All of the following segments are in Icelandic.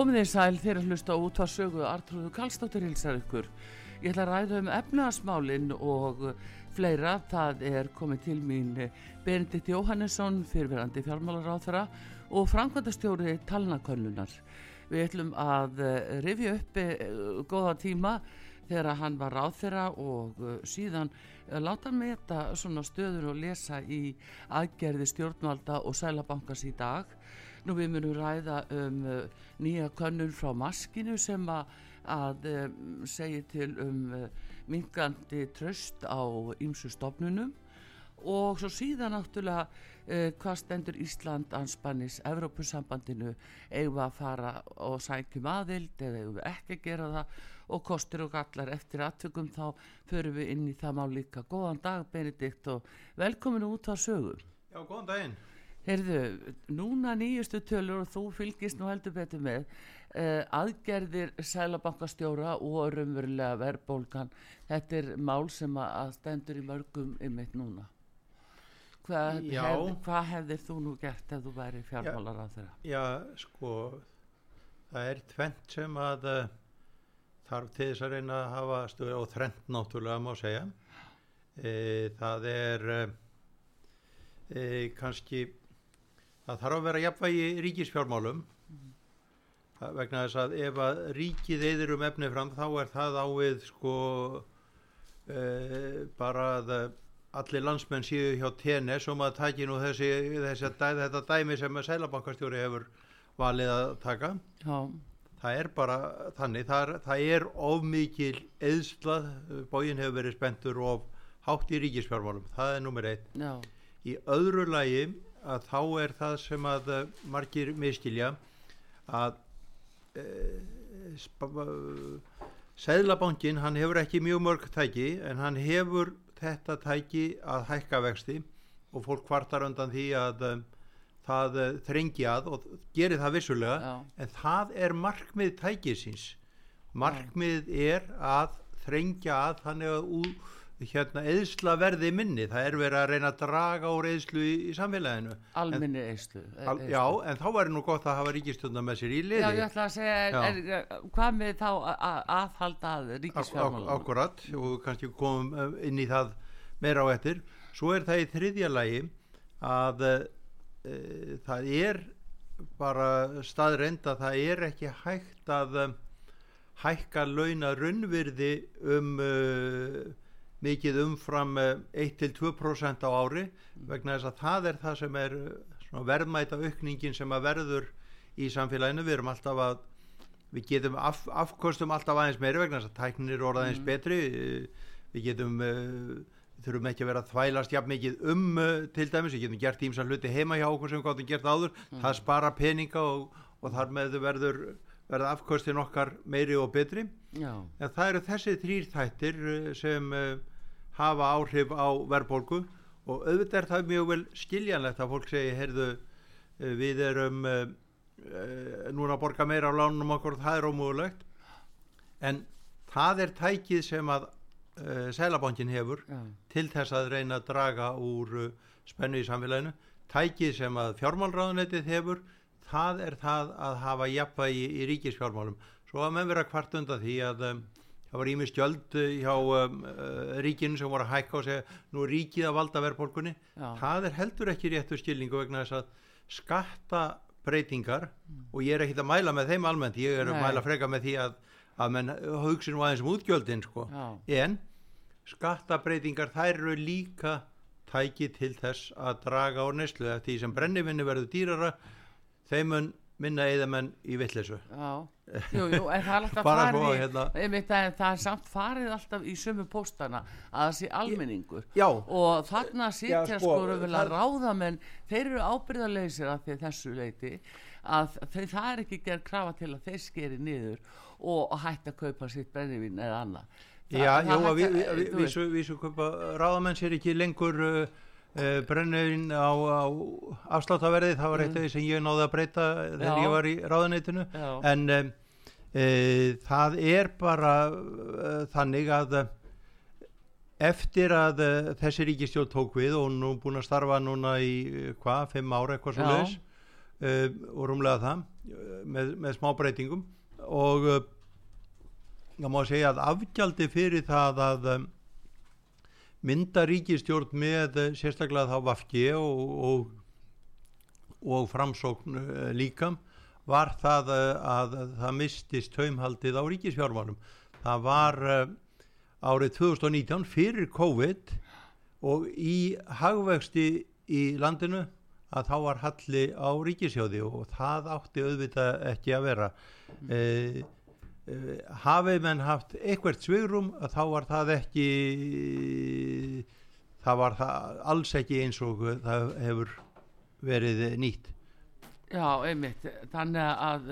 Komið þér sæl þeirra hlusta út á sögu Artrúðu Kallstóttir hilsar ykkur. Ég ætla að ræða um efnaðasmálinn og fleira. Það er komið til mín Benedikt Jóhannesson, fyrirverandi fjármálaráþara og framkvæmdastjóri talnakönnunar. Við ætlum að eh, rifja upp eh, góða tíma þegar hann var ráþara og eh, síðan láta hann svona stöður og lesa í aðgerði stjórnvalda og sælabankas í dag Nú við munum ræða um uh, nýja könnun frá maskinu sem að, að um, segja til um uh, mingandi tröst á ýmsu stofnunum og svo síðan náttúrulega uh, hvað stendur Ísland anspannis Evrópusambandinu eigum að fara og sækjum aðild eða eigum ekki að gera það og kostur og gallar eftir aðtökum þá förum við inn í það má líka. Góðan dag Benedikt og velkomin út á sögu. Já, góðan daginn. Heyrðu, núna nýjustu tölur og þú fylgist nú heldur betur með uh, aðgerðir sælabankastjóra og raunverulega verðbólgan. Þetta er mál sem að stendur í mörgum ymmit núna. Hvað, hef, hvað hefðir þú nú gert ef þú væri fjármálar á þeirra? Já, sko það er tvent sem að uh, þarf til þess að reyna að hafa stöður og þrent náttúrulega má segja. E, það er e, kannski það þarf að vera jafnvægi ríkisfjármálum mm. vegna þess að ef að ríkið eðir um efni fram þá er það ávið sko e, bara að allir landsmenn síðu hjá TNS og maður taki nú þessi, þessi dæ, þetta dæmi sem sælabankastjóri hefur valið að taka Já. það er bara þannig það er, það er of mikil eðsla, bógin hefur verið spentur of hátt í ríkisfjármálum það er nummer eitt Já. í öðru lægi að þá er það sem að uh, margir miskilja að uh, Sæðlabankin hann hefur ekki mjög mörg tæki en hann hefur þetta tæki að hækka vexti og fólk kvartar undan því að um, það uh, þrengi að og gerir það vissulega Já. en það er markmið tækisins markmið er að þrengja að þannig að úr hérna eðsla verði minni. Það er verið að reyna að draga úr eðslu í, í samfélaginu. Alminni eðslu al, já en þá væri nú gott að hafa ríkistjóna með sér í liði. Já ég ætla að segja er, er, hvað með þá aðhalda að ríkisfjármálum akkurat og kannski komum inn í það meira á eftir. Svo er það í þriðja lagi að uh, það er bara staðreind að það er ekki hægt að um, hækka launa raunvirði um uh, mikið umfram uh, 1-2% á ári vegna þess að það er það sem er uh, verðmæta aukningin sem að verður í samfélaginu, við erum alltaf að við getum af, afkostum alltaf aðeins meiri vegna þess að tæknir er orðaðins mm. betri við getum við þurfum ekki að vera að þvælast jafn mikið um til dæmis, við getum gert ímsa hluti heima hjá okkur sem við gáttum gert áður mm. það spara peninga og, og þar með verður verða afkostin okkar meiri og betri Já. en það eru þessi þrýr þættir sem hafa áhrif á verðbólgu og auðvitað er það mjög vel skiljanlegt að fólk segi, heyrðu uh, við erum uh, núna að borga meira á lánum okkur það er ómögulegt. En það er tækið sem að uh, Sælabankin hefur Já. til þess að reyna að draga úr uh, spennu í samfélaginu. Tækið sem að fjármálráðunetið hefur það er það að hafa jafnvægi í ríkisfjármálum. Svo að menn vera kvart undan því að um, það var ími stjöld hjá um, uh, ríkinu sem voru að hækka og segja nú er ríkið að valda verðbólkunni það er heldur ekki réttu skilningu vegna þess að skatta breytingar og ég er ekkit að mæla með þeim almennt, ég er Nei. að mæla freka með því að, að menn hugsi nú aðeins um útgjöldin sko. En skattabreitingar þær eru líka tæki til þess að draga á neslu eftir því sem brennivinni verður dýrara þeim mun minna eðamenn í vittlesu Já, jú, jú, en það er alltaf farið í, hérna. einmitt, að, það er samt farið alltaf í sömu póstana að það sé almenningur. Já, og þarna sitja Já, sko, sko, það- ráðamenn þeir eru ábyrðarleysir því þessu leiti að þeir, það er ekki gerð krafa til að þeir skeri niður og, hætta að kaupa sitt brennivín eða annað. Já, hætta- að við, við, þú við, veist, við, við, við ráðamenn sér ekki lengur uh, uh, brenniðin á, á afsláttaverði, það var eitt af því sem ég náði að breyta þegar Já. ég var í ráðaneytinu Já. en um, uh, það er bara uh, þannig að eftir að uh, þessi ríkistjórn tók við og nú búin að starfa núna í hvað, fimm ára eitthvað svo leiðis og rúmlega það með, með smá breytingum og það má segja að afgjaldi fyrir það að um, mynda ríkistjórn með uh, sérstaklega þá Vafki og, og, og framsókn uh, líka var það uh, að það mistist taumhaldið á ríkisfjármálum. Það var árið 2019 fyrir COVID og í hagvexti í landinu að þá var halli á ríkisjóði og það átti auðvitað ekki að vera. Mm. Uh, hafið menn haft eitthvert svigrum að þá var það ekki það var það alls ekki eins og það hefur verið nýtt. Já, einmitt, þannig að,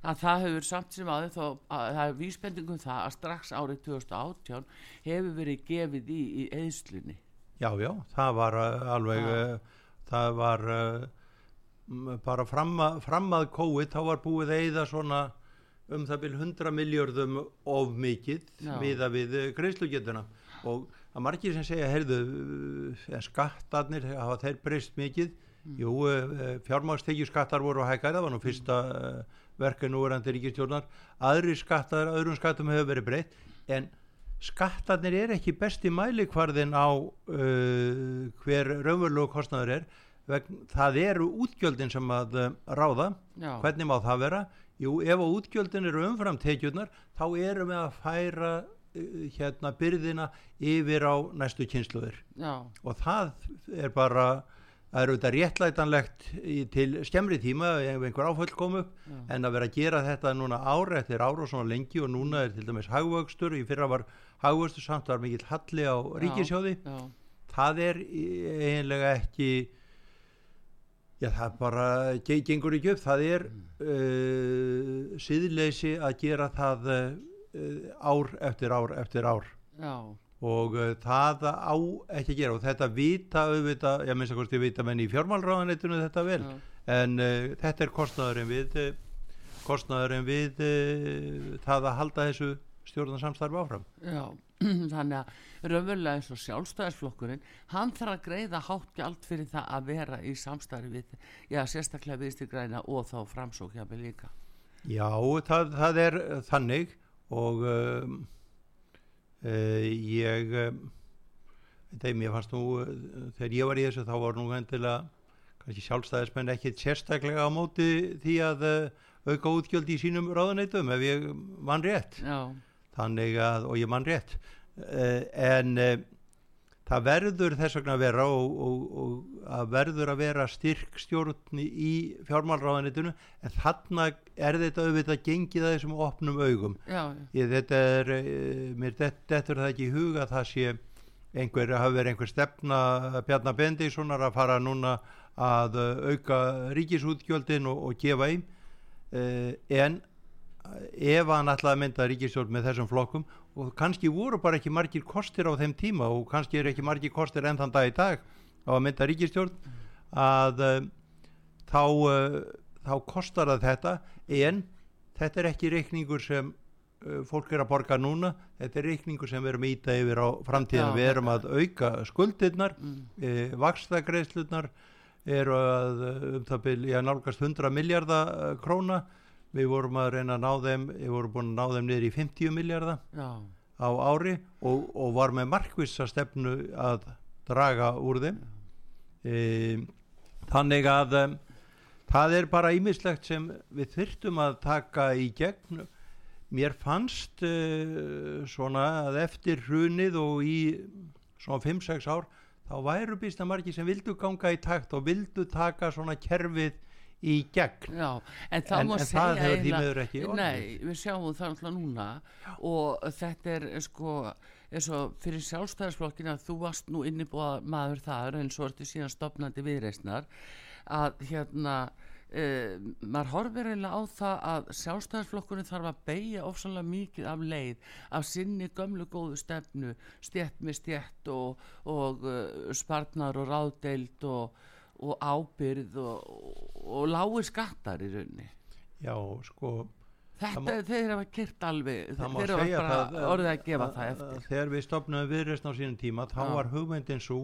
að það hefur samt sem aðeins þó að það er vísbendingum það að strax árið 2018 hefur verið gefið í í eðslunni. já, já, það var uh, alveg uh, það var bara fram að, fram að COVID þá var búið að eyða svona um það vil 100 miljörðum of mikið miða við uh, greiðslugetuna. Og að margir sem segja heyrðu, en skattarnir hafa þeir breyst mikið? Jú, uh, fjármágstekju skattar voru að hækka það var nú fyrsta uh, verka núverandi ríkistjórnar aðri skattar, öðrum skattum hefur verið breytt en skattarnir er ekki besti mælikvarðin á uh, hver raunverulegu kostnaður er vegn, það eru útgjöldin sem að ráða. Já, hvernig má það vera jú, ef að útgjöldin eru umfram tekjurnar þá erum við að færa uh, hérna byrðina yfir á næstu kynsluður já, og það er bara það er auðvitað réttlætanlegt í, til skemmri tíma ef einhver áföll kom upp Já. en að vera að gera þetta núna ára eftir ára og svona lengi og núna er til dæmis hagvöxtur, í fyrra var hagvöxtur samt var mikill halli á ríkisjóði já, það er eiginlega ekki já það bara ge- gengur ekki upp, það er uh, síðleysi að gera það uh, ár eftir ár eftir ár. Já, og uh, það á ekki að gera. Og þetta vita auðvitað, ég minnst að kosti vita menn í fjármálráðanetinu þetta vel. Já, en þetta er kostnaðurinn við kostnaðurinn við það að halda þessu stjórnarsamstarfi áfram. Já. Þannig að raunverulega eins og sjálfstæðisflokkurinn, hann þarf að greiða hátt gjald fyrir það að vera í samstarfi við, já, sérstaklega viðstir græna og þá framsókja með líka. Já, það, það er þannig og um, uh, ég um, þeim ég fannst nú þegar ég var í þessu þá var nú endilega kannski sjálfstæðismenn ekki sérstaklega á móti því að uh, auka útgjöld í sínum ráðaneitum ef ég mann rétt Já, þannig að, og ég mann rétt uh, en uh, það verður þess vegna að vera og, og, og að verður að vera styrk stjórn í fjármálráðanitinu en þarna er þetta auðvitað gengið að þessum opnum augum. Já, ég, þetta er, uh, mér þetta er það ekki í huga að það sé einhver, hafi verið einhver stefna Bjarnar Bendíssonar að fara núna að auka ríkisútgjöldin og, og gefa einn en ef hann ætlaði að mynda ríkisstjórn með þessum flokkum og kannski voru bara ekki margir kostir á þeim tíma og kannski eru ekki margir kostir enn þann dag í dag á að mynda ríkisstjórn. Að uh, þá, uh, þá kostar það þetta en þetta er ekki reikningur sem uh, fólk er að borga núna. Þetta er reikningur sem við erum íta yfir á framtíðan, Já, við erum að auka skuldirnar, mm, vakstagreislunar eru að um það byrja nálgast 100 miljardar króna við vorum að reyna að ná þeim við vorum búin að ná þeim niður í 50 miljardar á ári og, og var með markvissa stefnu að draga úr þeim. E, þannig að um, það er bara ímislegt sem við þyrftum að taka í gegn. Mér fannst uh, svona að eftir hrunið og í svona 5-6 ár þá væru býsta margi sem vildu ganga í takt og vildu taka svona kerfið í gegn já, en það en, en það hefur því meður ekki orðið. Nei, við sjáum það alltaf núna og þetta er sko eins og fyrir sjálfstæðarsflokkina þú varst nú innibúað maður þar en svo ertu síðan stopnandi viðreisnar að hérna uh, maður horfir eiginlega á það að sjálfstæðarsflokkurinn þarf að beigja ofsalega mikið af leið af sinni gömlu góðu stefnu stjætt með stjætt og, og uh, spartnar og ráðdeild og, og ábyrð og, og lágir skattar í rauninni já sko Það Þetta, má- þeir hafa kyrt alveg, það þeir hafa bara það orðið að gefa það að- eftir. þegar við stopnaðum viðreist á sínum tíma þá Já. var hugmyndin svo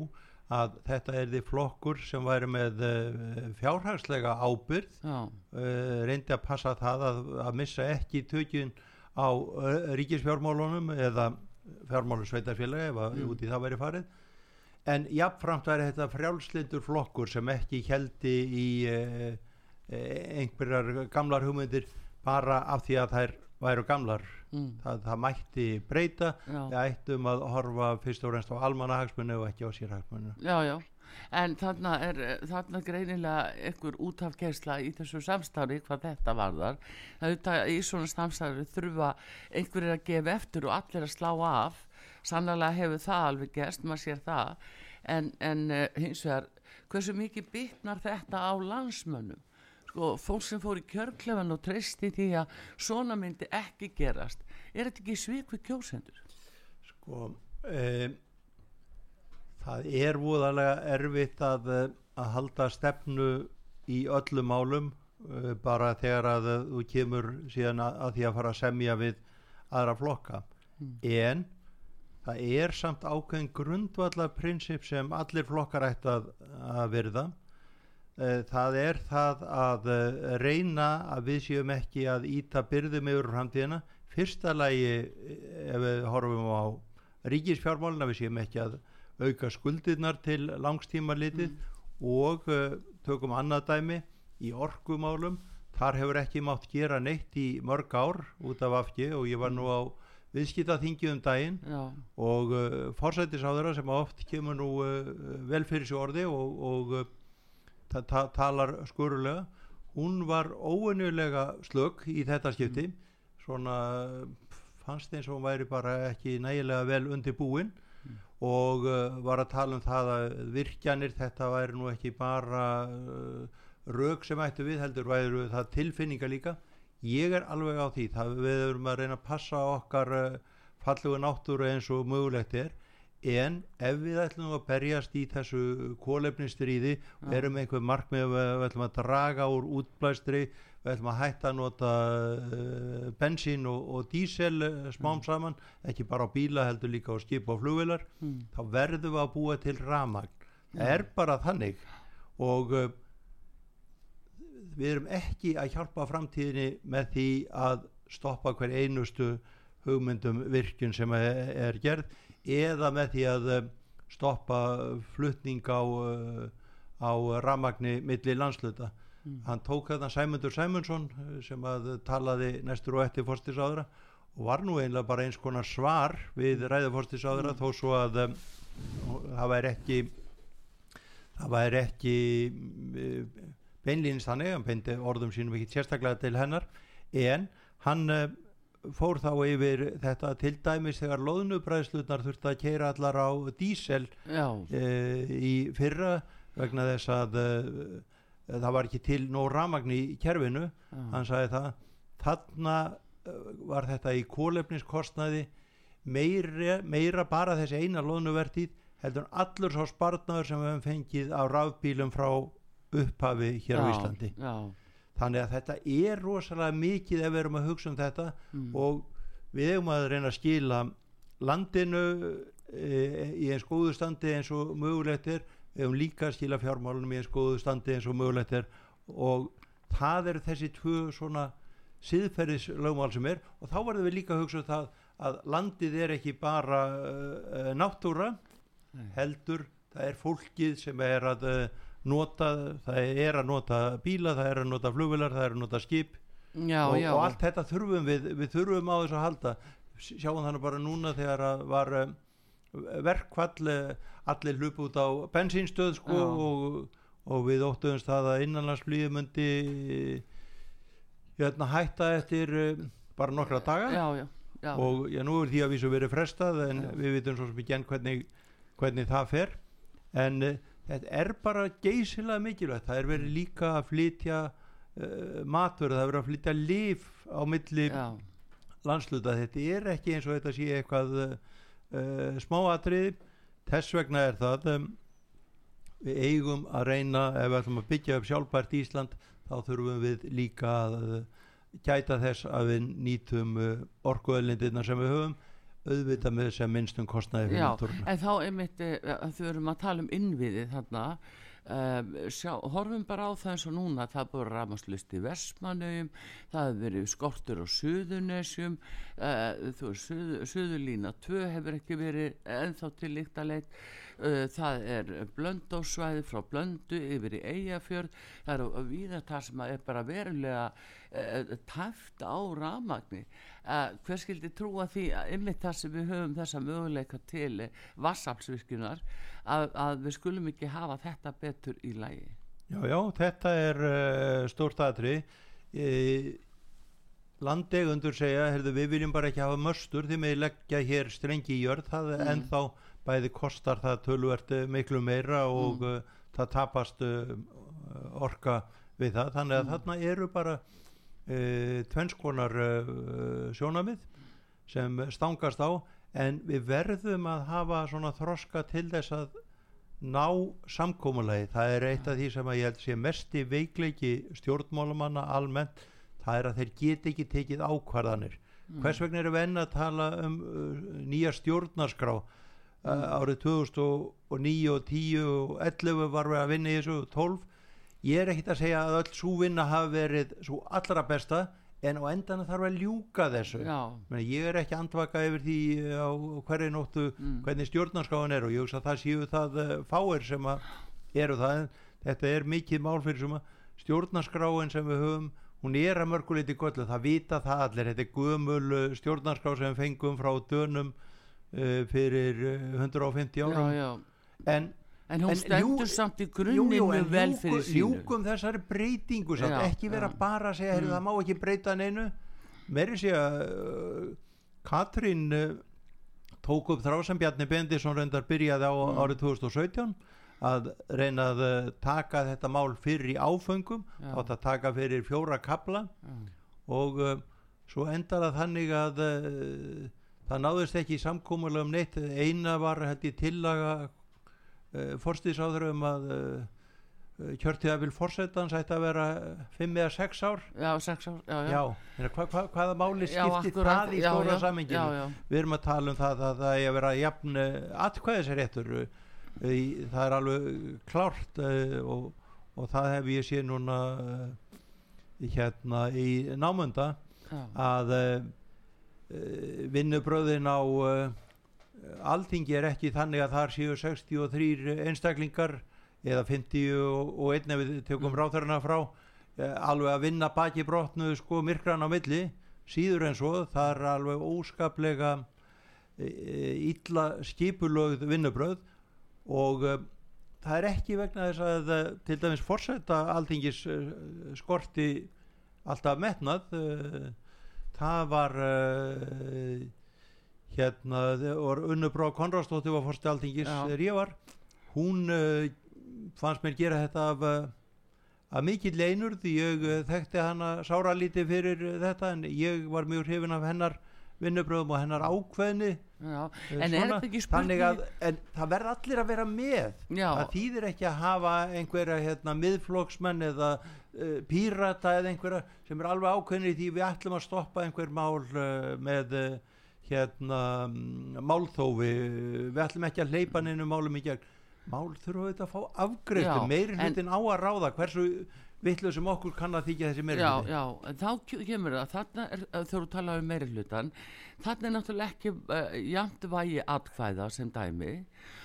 að þetta er því flokkur sem væri með uh, fjárhagslega ábyrð Já, uh, reyndi að passa það að, að missa ekki tökjun á uh, ríkisfjármálunum eða fjármálu sveitarfélaga ef að Mm. út í það væri farið en jafnframt væri þetta frjálslindur flokkur sem ekki heldi í uh, einhverjar gamlar hugmyndir bara af því að þær væru gamlar mm, það, það mætti breyta við ættum að horfa fyrst og reynst á almannahagsmunni og ekki á sérhagsmunni já, já. En þarna er þarna greinilega einhver útafgersla í þessu samstarfi hvað þetta varðar. Það er þetta í svona samstarfi þurfa einhverjir að gefa eftir og allir að slá af. Sannlega hefur það alveg gerst, maður sér það. En, en uh, hins vegar, hversu mikið bitnar þetta á landsmönnum? sko, fólk sem fór í kjörklefan og treysti því að svona myndi ekki gerast er þetta ekki svik við kjósendur? sko e, það er voðalega erfitt að, eh, að halda stefnu í öllum málum bara þegar að eh, þú kemur síðan að, að því að fara að semja við aðra flokka Mm. en það er samt ákveðin grundvallar prinsip sem allir flokkar ætti að, að virða. Eh, það er það að eh, reyna að við séum ekki að íta byrðum yfir framtíðina. Fyrsta lagi eh, ef við horfum á ríkisfjármálina við séum ekki að auka skuldirnar til langstíma litið og uh, tökum annað dæmi í orkumálum. Þar hefur ekki mátt gera neitt í mörg ár út af afki og ég var nú á viðskiptaþingi um daginn Já, og uh, forsættisáðura sem oft kemur nú uh, vel fyrir sig orði og, og uh, ta ta talar skurulega hún var óunulega slögg í þetta skipti. Svona uh, fannst eins og hún væri bara ekki nægilega vel undir búin og uh, var að tala um það að virkjanir þetta væri nú ekki bara uh, rauk sem ættu við heldur væri það tilfinninga líka ég er alveg á því það við erum að reyna að passa okkar uh, fallegu náttúru eins og mögulegt er. En ef við ætlum að berjast í þessu kólefnistriði Já. erum einhver markmið við, ætlum að draga úr útblæstri við ætlum að hætta að nota uh, bensín og, og dísel uh, smám saman, ekki bara á bíla heldur líka á skip og flugvilar mm. þá verðum við að búa til ramagn það er bara þannig. Og uh, við erum ekki að hjálpa framtíðinni með því að stoppa hver einustu hugmyndum virkun sem er, er gerð eða með því að uh, stoppa flutning á, uh, á ramagni milli landsluta Mm. hann tók þarna Sæmundur Sæmundsson eh, sem að talaði næstur og eftir fórstisáðra og var nú einlega bara eins konar svar við ræða fórstisáðra Mm. þó svo að um, það væri ekki það væri ekki uh, beinlýnist þannig, hann beindi orðum sínum ekki sérstaklega til hennar en hann uh, fór þá yfir þetta til dæmis þegar loðnubræðslutnar þurfti að keira allar á dísel uh, í fyrra vegna þess að uh, það var ekki til nóg ramagn í kerfinu. Já, hann sagði það þarna var þetta í kólefniskostnaði meira, meira bara þessi eina loðnuvertíð heldur allur sá spartnaður sem við hefum fengið á rafbílum frá upphafi hér á já, Íslandi. já, þannig að þetta er rosalega mikið ef við erum að hugsa um þetta mm, og við hefum að reyna að skila landinu e, í eins góðu standi eins og mögulegt er. Við hefum líka að skila fjármálunum í eins góðu standi eins og mögulegt er. Og það eru þessi tvö svona siðferðis lögmál sem er. Og þá verðum við líka að hugsa um það að landið er ekki bara uh, náttúra Nei. heldur það er fólkið sem er að uh, nota, það er að nota bíla, það er að nota flugvilar, það er að nota skip. Já, og, já, og allt þetta þurfum við við þurfum á þessu að halda. Sjáum þannig bara núna þegar að var um, verkfall eh, allir hlup út á bensínstöð sko, og, og við óttuðumst það að innanlandsflýði myndi hérna, hætta eftir um, bara nokkra daga. Já, já, já, og nú er því að vísu verið frestað en við vitum svo sem ekki enn hvernig, hvernig það fer. En þetta er bara geysilega mikilvægt. Það er verið líka að flytja uh, matur, það er verið að flytja lif á milli já, landsluta þetta er ekki eins og þetta sé eitthvað uh, uh, smáatriði. Þess vegna er það um, við eigum að reyna ef við ætlum að byggja upp sjálfbært Ísland þá þurfum við líka að uh, gæta þess að við nýtum uh, orkuöðlindirna sem við höfum auðvitað með sem minnstum kostnaði fyrir já, náttúruna. en þá einmitt eh, að þau erum að tala um innviði þarna um, sjá, horfum bara á það eins og núna það er búið rafmaslust í Vestmannaugum það hefur verið skortur á Suðunesjum uh, þú veist, suð, Suðurlína 2 hefur ekki verið ennþá til líkt að leit uh, það er blöndósvæði frá blöndu yfir í Eyjafjörð það eru víða það sem er bara verulega uh, tæft á rafmagni uh, hver skildi trúa því að ymmið það sem við höfum þessa möguleika til vassaflsvirkjunar að, að við skulum ekki hafa þetta betur í lægi Já, já, þetta er uh, stórt aðri e, landegundur segja heyrðu, við viljum bara ekki hafa möstur því með leggja hér strengi í jörð það Mm. mm. ennþá bæði kostar það tölvert eh, miklu meira og Mm. mm. það tapast uh, orka við það þannig að Mm. þarna eru bara tvennskonar sjónamið sem stangast á en við verðum að hafa svona þroska til þess að ná samkómulagi það er eitt af því sem að ég held sé mesti veikleiki stjórnmálumanna almennt það er að þeir get ekki tekið ákvarðanir hvers vegna erum við enn að tala um uh, nýja stjórnarskrá árið 2009 og 10 og 11 var við að vinna í þessu 12 ég er ekkit að segja að öll svo vinna hafi verið svo allra besta en á endan þarf að ljúka þessu. Já, Meni, ég er ekki andvaka yfir því á hverju nóttu Mm. hvernig stjórnarskráin er og ég hugsa að það séu það uh, fáir sem eru það en þetta er mikið mál fyrir sem stjórnarskráin sem við höfum hún er að mörguleiti göllu, það vita það allir. Þetta er gömul stjórnarskrá sem fengum frá dönum uh, fyrir uh, 150 já, árum já en en hún En stendur samt í en vel fyrir sínu ljúkum þessari breytingu samt, Já, ekki vera já. bara að segja mm. það má ekki breyta neinu meiri sé að uh, Katrín uh, tók upp þrá sem Bjarni Bendisson reyndar byrjaði á Mm. árið 2017 að reyna að uh, taka þetta mál fyrir í áföngum Já. átt að taka fyrir fjóra kabla Já. og uh, svo endar það þannig að uh, það náðist ekki samkómulega um neitt. Eina var held ég tillaga uh, forstíðsáður um að uh, kjörtíðabil forsetans ætti að vera 5 eða 6 ár. Já, sex ár, já, já, já, já hva, hva, hvaða máli skiptir það í stóra samenginu við erum að tala um það að það er að vera jafn atkvæðisréttur það er alveg klárt og, og það hef ég sé núna hérna í námunda já. að vinnubröðin á uh, alþingi er ekki þannig að þar séu 63 einstaklingar eða 50 og, og einn ef við tökum Mm. ráþærna frá. Eh, alveg að vinna baki brotnu sko myrkran á milli. Síður en svo það er alveg óskaplega illa skipulögð vinnubröð og það er ekki vegna þess að til dæmis forseta alþingis skorti alltaf metnað það var e, hérna og Unnubrá Konradsdóttir var forseti alþingis Já. þegar ég var. Hún e, fannst mér gera þetta af e, að mikill einur því ég uh, þekkti hana sára lítið fyrir uh, þetta en ég var mjög hrifin af hennar vinnubröðum og hennar ákveðni. Já, uh, en er að en það verður allir að vera með. Já, það þýðir ekki að hafa einhverja hérna, miðflokksmenn eða uh, pírata eða einhverja sem er alveg ákveðni því við ætlum að stoppa einhver mál uh, með uh, hérna mm, málþófi. Við ætlum ekki að hleypa neinu málum í gegn. Mál þurfa auðvitað að fá Já, afgreiðslu meiri en- hlutin á að ráða hversu villu sem okkur kann að þykja þessi meiri já, hluti. já, en þá ke- kemur það þarna þegar þú tala um meiri hlutan þarna er náttúrulega ekki uh, jæmt vægi atkvæða sem dæmi. og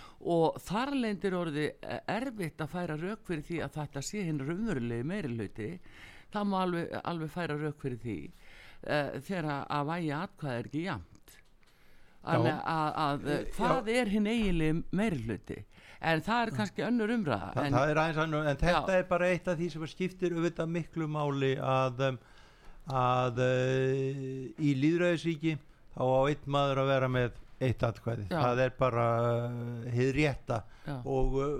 þar lendir orði uh, erfitt að færa rauk fyrir því að þetta sé hinn raunverulegi meiri hluti það má alveg, alveg færa rauk fyrir því uh, þegar að vægi atkvæða er ekki Þannig að, að uh, Eh, hvað er hinn eiginlega meiri hluti en það er kannski önnur umræða Þa, en, annað, en þetta er bara eitt af því sem skiptir auðvitað miklu máli að, um, að í líðræðisríki þá á einn maður að vera með eitt atkvæði, Já. það er bara uh, hið rétta. Já, og uh,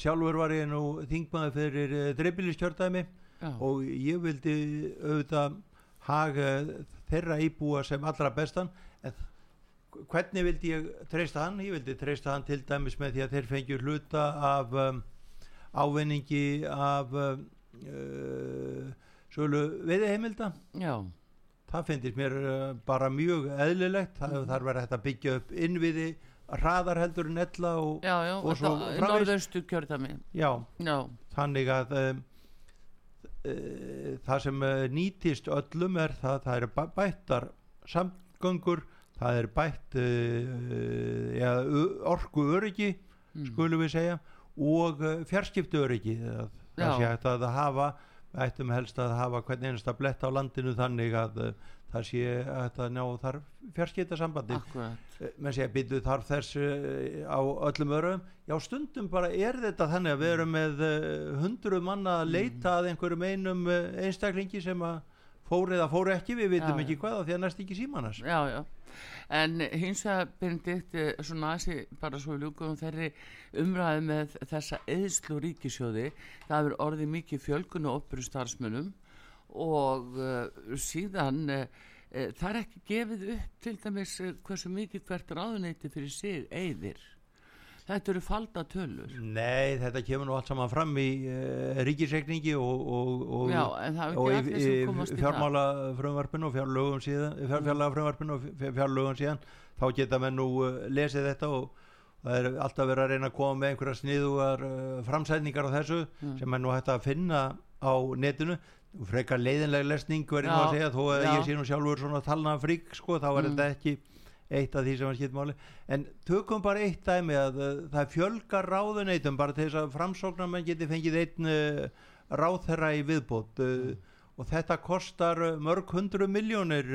sjálfur var ég nú þingmaður fyrir uh, dreifbíliskjördæmi já, og ég vildi auðvitað haga þeirra íbúa sem allra bestan. En hvernig vildi ég treysta hann? Ég vildi treysta hann til dæmis með því að þeir fengjur hluta af um, ávinningi af um, uh, sölu veiðiheimilda. Já, það finnst mér uh, bara mjög eðlilegt það Mhm. þarf verið að byggja upp innviði hraðar heldur en ella og já, já og svo þetta- framvegis. norðaustu kjörðami já, já, þannig að um, uh, það sem nýtist öllum er það, það eru bæ- bættar samgöngur það er bætt uh, ja, orku öryggi mm. skulum við segja og fjarskiptu öryggi það, það Já. sé að hafa við ættum helst að hafa hvern einasta blett á landinu þannig að uh, það sé að ná þar fjarskiptasambandi. Akkurat. Menn sé að byrju þarf þess uh, á öllum örum já stundum bara er þetta þannig að við erum með hundru manna að leita að einhverjum einum einstaklingi sem að fór eða fór ekki við vitum Já, ekki hvað því að næst ekki símanas já, já. En hins vegar Benedikt eh, svona aðeins bara svo ljúkum þeirri umræði með þessa eðslu ríkisjóði það er orðið mikið fjölgun og opuru starfsmunum og uh, síðan uh, uh, það er ekki gefið upp til dæmis hversu mikið hvert ráðuneyti fyrir sig eyðir þetta eru falda tölur. Nei þetta kemur nú allt saman fram í uh, ríkisreikningi og, og, og já, og í, í fjármála frumvarpinu og fjárlögum síðan fjár, fjárlaga frumvarpinu og fjár- fjárlögum síðan þá geta menn nú uh, lesið þetta og það er alltaf verið að reyna að koma með einhverja sniðugar uh, framsætningar á þessu Mm. sem er nú hægt að finna á netinu. Frekar leiðinlega lesning verið nú að segja þó að ég sé nú sjálfur svona talna frík sko þá er Mm. þetta ekki eitt af því sem var skipt máli. En tökum bara eitt dæmi að uh, það fjölgar ráðuneytum bara til þess að framsóknarmenn geti fengið einn uh, ráðherra í viðbót uh, og þetta kostar mörg hundru miljónir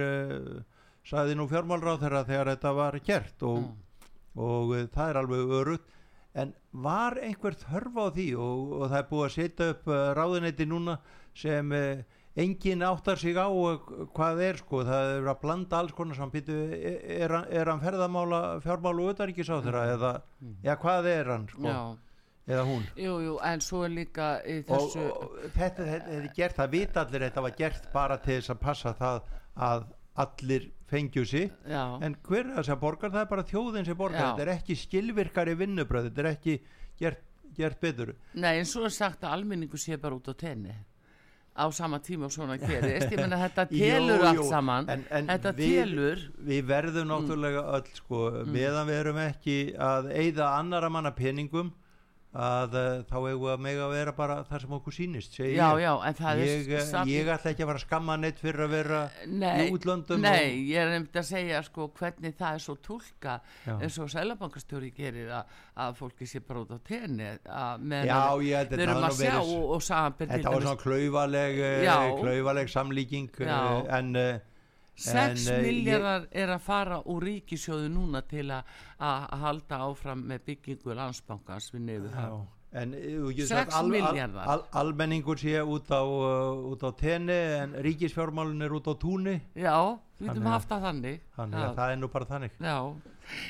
sagði nú fjármálráðherra þegar þetta var gert og, Já. og uh, það er alveg örugt en var einhver þörf á því og, og það er búið að setja upp ráðuneyti núna sem uh, enginn áttar sig á uh, hvað er sko, það er að blanda alls konar saman, býtu, er, er, hann- er hann ferðamála fjármála og utaríkisáþurra eða, eða hvað er hann sko, já, eða hún? Jú, jú, en svo er líka í og, þessu og þetta, er gert, það vita allir þetta var gert bara til þess að passa það að allir fengju sig já, en hver er það borgar það er bara þjóðin sem borgar, Já. þetta er ekki skilvirkari vinnubröð, þetta er ekki gert, gert betur. Nei, en svo er sagt að almenningu sé bara út á tenni á sama tíma og svona gerist ég menna þetta telur allt saman. En, en þetta við, telur við verðum Mm. náttúrulega öll sko, meðan við erum ekki að eyða annara manna peningum að uh, þá eigum við að mega að vera bara það sem okkur sýnist segi já, já, Ég, er eh, samt- ég ætla ekki að fara að skamma neitt fyrir að vera Nei, í útlöndum nei, og- ég er nefnd að segja sko hvernig það er svo túlka Já. eins og sælabankastjóri gerir að, að fólki sé út á tenni Já, ég held að það verið- og, og Þetta var svona klaufaleg, eh, Já. klaufaleg samlíking eh, Já. en 6 En, eh, miljardar er að fara úr ríkisjóðu núna til að að halda áfram með byggingu landsbankans við nefðu það. en eh, þú getur Sex sagt al, al, al, almenningur sé út á, uh, á tenni en ríkisfjármálun er út á túni. Já, við að- haft það þannig. þannig að það er nú bara þannig. Já,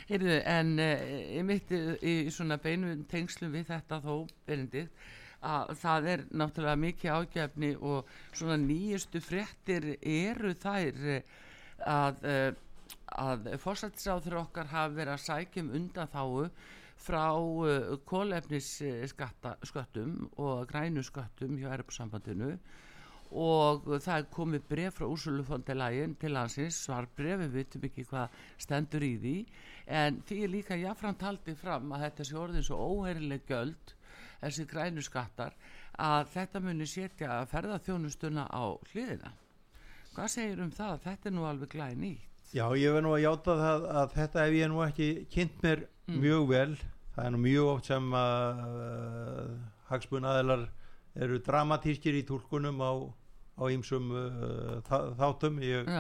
heyrðu, en uh, ég mitti í svona beinu tengslum við þetta þó, Benedikt, að það er náttúrulega mikið ágefni og svona nýjustu fréttir eru þær eh, að, uh, að fórsættisáður okkar hafa verið að sækja um undan þáu frá uh, kólefnisskattum og grænu skattum hjá Europasambandinu og það er komið bref frá Úrsulufondilægin til hansins svar bref, við vitum ekki hvað stendur í því. En því er líka jáfnframt haldið fram að þetta sé orðin svo óherileg göld þessi grænu skattar að þetta muni setja ferðarþjónustuna á hliðina. Hvað segir um það? Þetta er nú alveg glæði nýtt. Já, ég verð nú að játa það að þetta hef ég nú ekki kynnt mér mjög vel. Það er nú mjög oft sem að uh, hagsmunnaðilar eru dramatískir í túlkunum á, á ýmsum uh, þá- þáttum. Ég,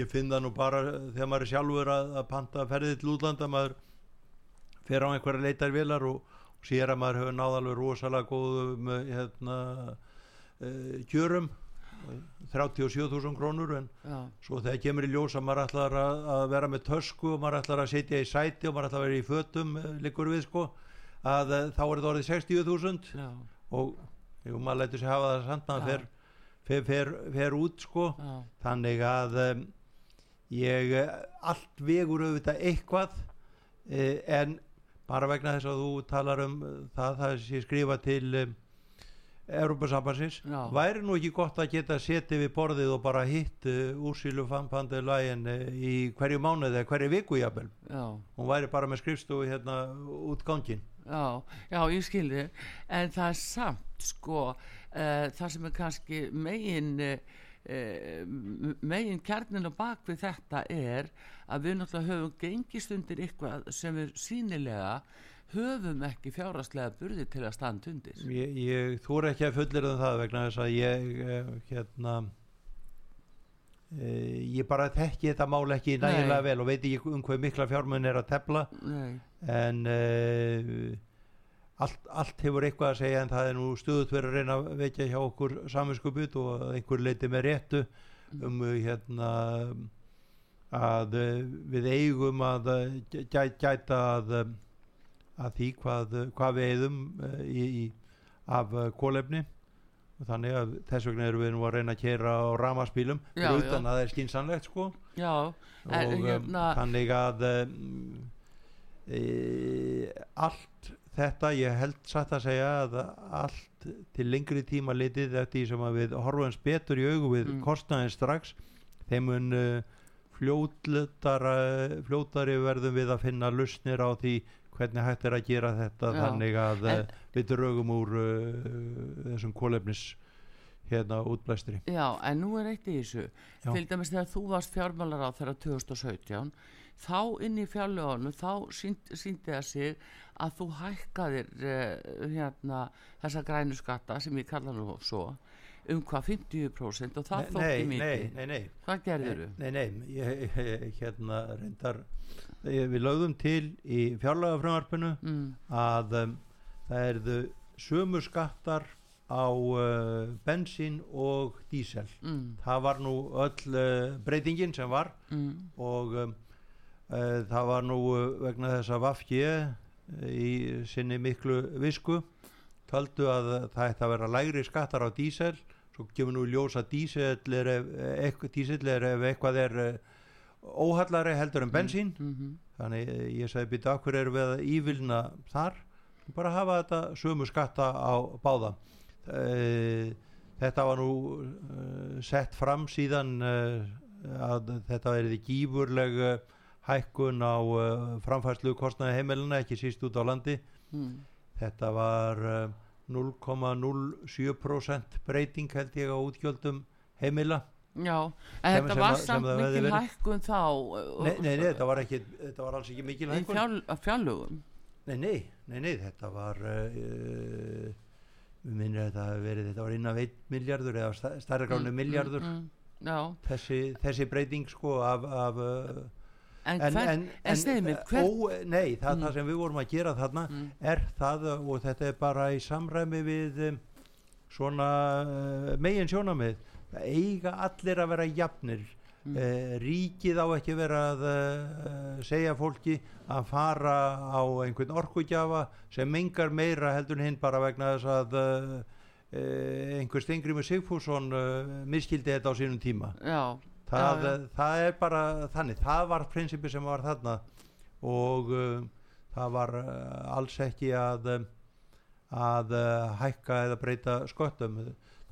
ég finn það nú bara þegar maður er sjálfur að, að panta ferðið til útlanda maður fer á einhverja leitarvélar og, og sér að maður hefur náðalveg rosalega góðum hérna, uh, kjörum 37.000 krónur en já, svo þegar kemur í ljós að maður ætlar að, að vera með tösku og maður ætlar að setja í sæti og maður ætlar að vera í fötum eh, liggur við sko að eh, þá er þetta orðið 60.000 já, og jú, maður lætur sér hafa það samt Já. fer, fer, fer, fer út sko. Já, þannig að um, ég allt vegur auðvitað eitthvað eh, en bara vegna þess að þú talar um eh, það það sé skrifa til um, Európa-sambansins Já. væri nú ekki gott að geta setið við borðið og bara hitt uh, úrsýlu fanpandilægin uh, í hverju mánuði eða hverju viku jafnvel? Já. hún væri bara með skrifstofu hérna út gangin Já, já, ég skilði en það er samt sko uh, það sem er kannski megin megin kjarnin og bak við þetta er að við náttúrulega höfum gengist undir eitthvað sem við sínilega höfum ekki fjárastlega burði til að standa undir. Ég, ég þúr ekki að fullir um það vegna þess að ég uh, hérna uh, ég bara þekki þetta mál ekki Nei. nægilega vel og veit ekki um hvað mikla fjármun er að tefla. Nei, en uh, allt, allt hefur eitthvað að segja en það er nú stöðut verið að reyna að vekja hjá okkur saminskuput og einhver leiti með réttu um uh, hérna að uh, við eigum að gæ, gæta að, uh, að því hvað, hvað við eigum í, í, af kólefni og þannig að þess vegna erum við nú að reyna að kera á ramaspílum utan já. að það er skinsanlegt sko. Já, og hérna þannig að e, allt þetta ég held satt að segja að allt til lengri tíma litið eftir því sem að við horfum betur í augu við Mm. kostnaðin strax þeim mun fljótletara fljótari verðum við að finna lusnir á því hvernig hægt er að gera þetta Já, þannig að en- en, við drögum úr uh, þessum kólefnis hérna útblæstri Já, en nú er eitt í þessu Já. til dæmis þegar þú varst fjármálar á þeirra 2017 þá inn í fjárlögunum þá sínd, síndi það sig að þú hækkaðir uh, hérna þessa grænu skatta sem ég kalla nú svo um hvað 50% og það þótti mikið. nei, nei hvað gerðir þú? Nei, nei, ég, ég, hérna reyndar, ég, við lögðum til í fjárlagafröðarpinu Mm, að um, það erðu sömu skattar á uh, bensín og dísel. mm, Það var nú öll uh, breytingin sem var mm, og um, það var nú uh, vegna þess að Vafki í sinni miklu visku taldu að það ætti að vera lægri skattar á dísel. Svo kemur nú í ljós að dísel er ef, eitthvað, dísel er ef eitthvað er óhallari heldur en bensín. mm -hmm. þannig eh, ég sagði býta okkur erum við ívilna þar? Bara hafa þetta sömu skatta á báða. Eh, þetta var nú sett fram síðan að þetta verið gífurleg hækkun á uh, framfærslu kostnaði heimilina ekki síst út á landi. Mm. þetta var uh, 0,07% breyting held ég á útgjöldum heimila. Já, en Sem- þetta var samt mikil hækkun þá nei, nei, nei, þetta var, ekki, þetta var alls ekki mikil í hækkun. fjall, fjallugum nei, nei, nei, nei, þetta var uh, minnir að þetta hafi verið þetta var innan 1 miljardur eða sta- stærra gránu miljardur mm, mm, Já, þessi, þessi breyting sko af, af uh, en, en, sniðið mér, hvern ó, nei, það, Mm. það sem við vorum að gera þarna mm, er það uh, og þetta er bara í samræmi við um, svona uh, megin sjónamið eiga allir að vera jafnir. Mm. uh, ríkið á ekki vera að uh, segja fólki að fara á einhvern orkugjafa sem mengar meira heldur en hinn bara vegna þess að einhver Stengrimur Sigfússon uh, miskildi þetta á sínum tíma. Já, það, Já, já. það er bara þannig. Það var prinsipi sem var þarna og uh, það var uh, alls ekki að um, að uh, hækka eða breyta sköttum.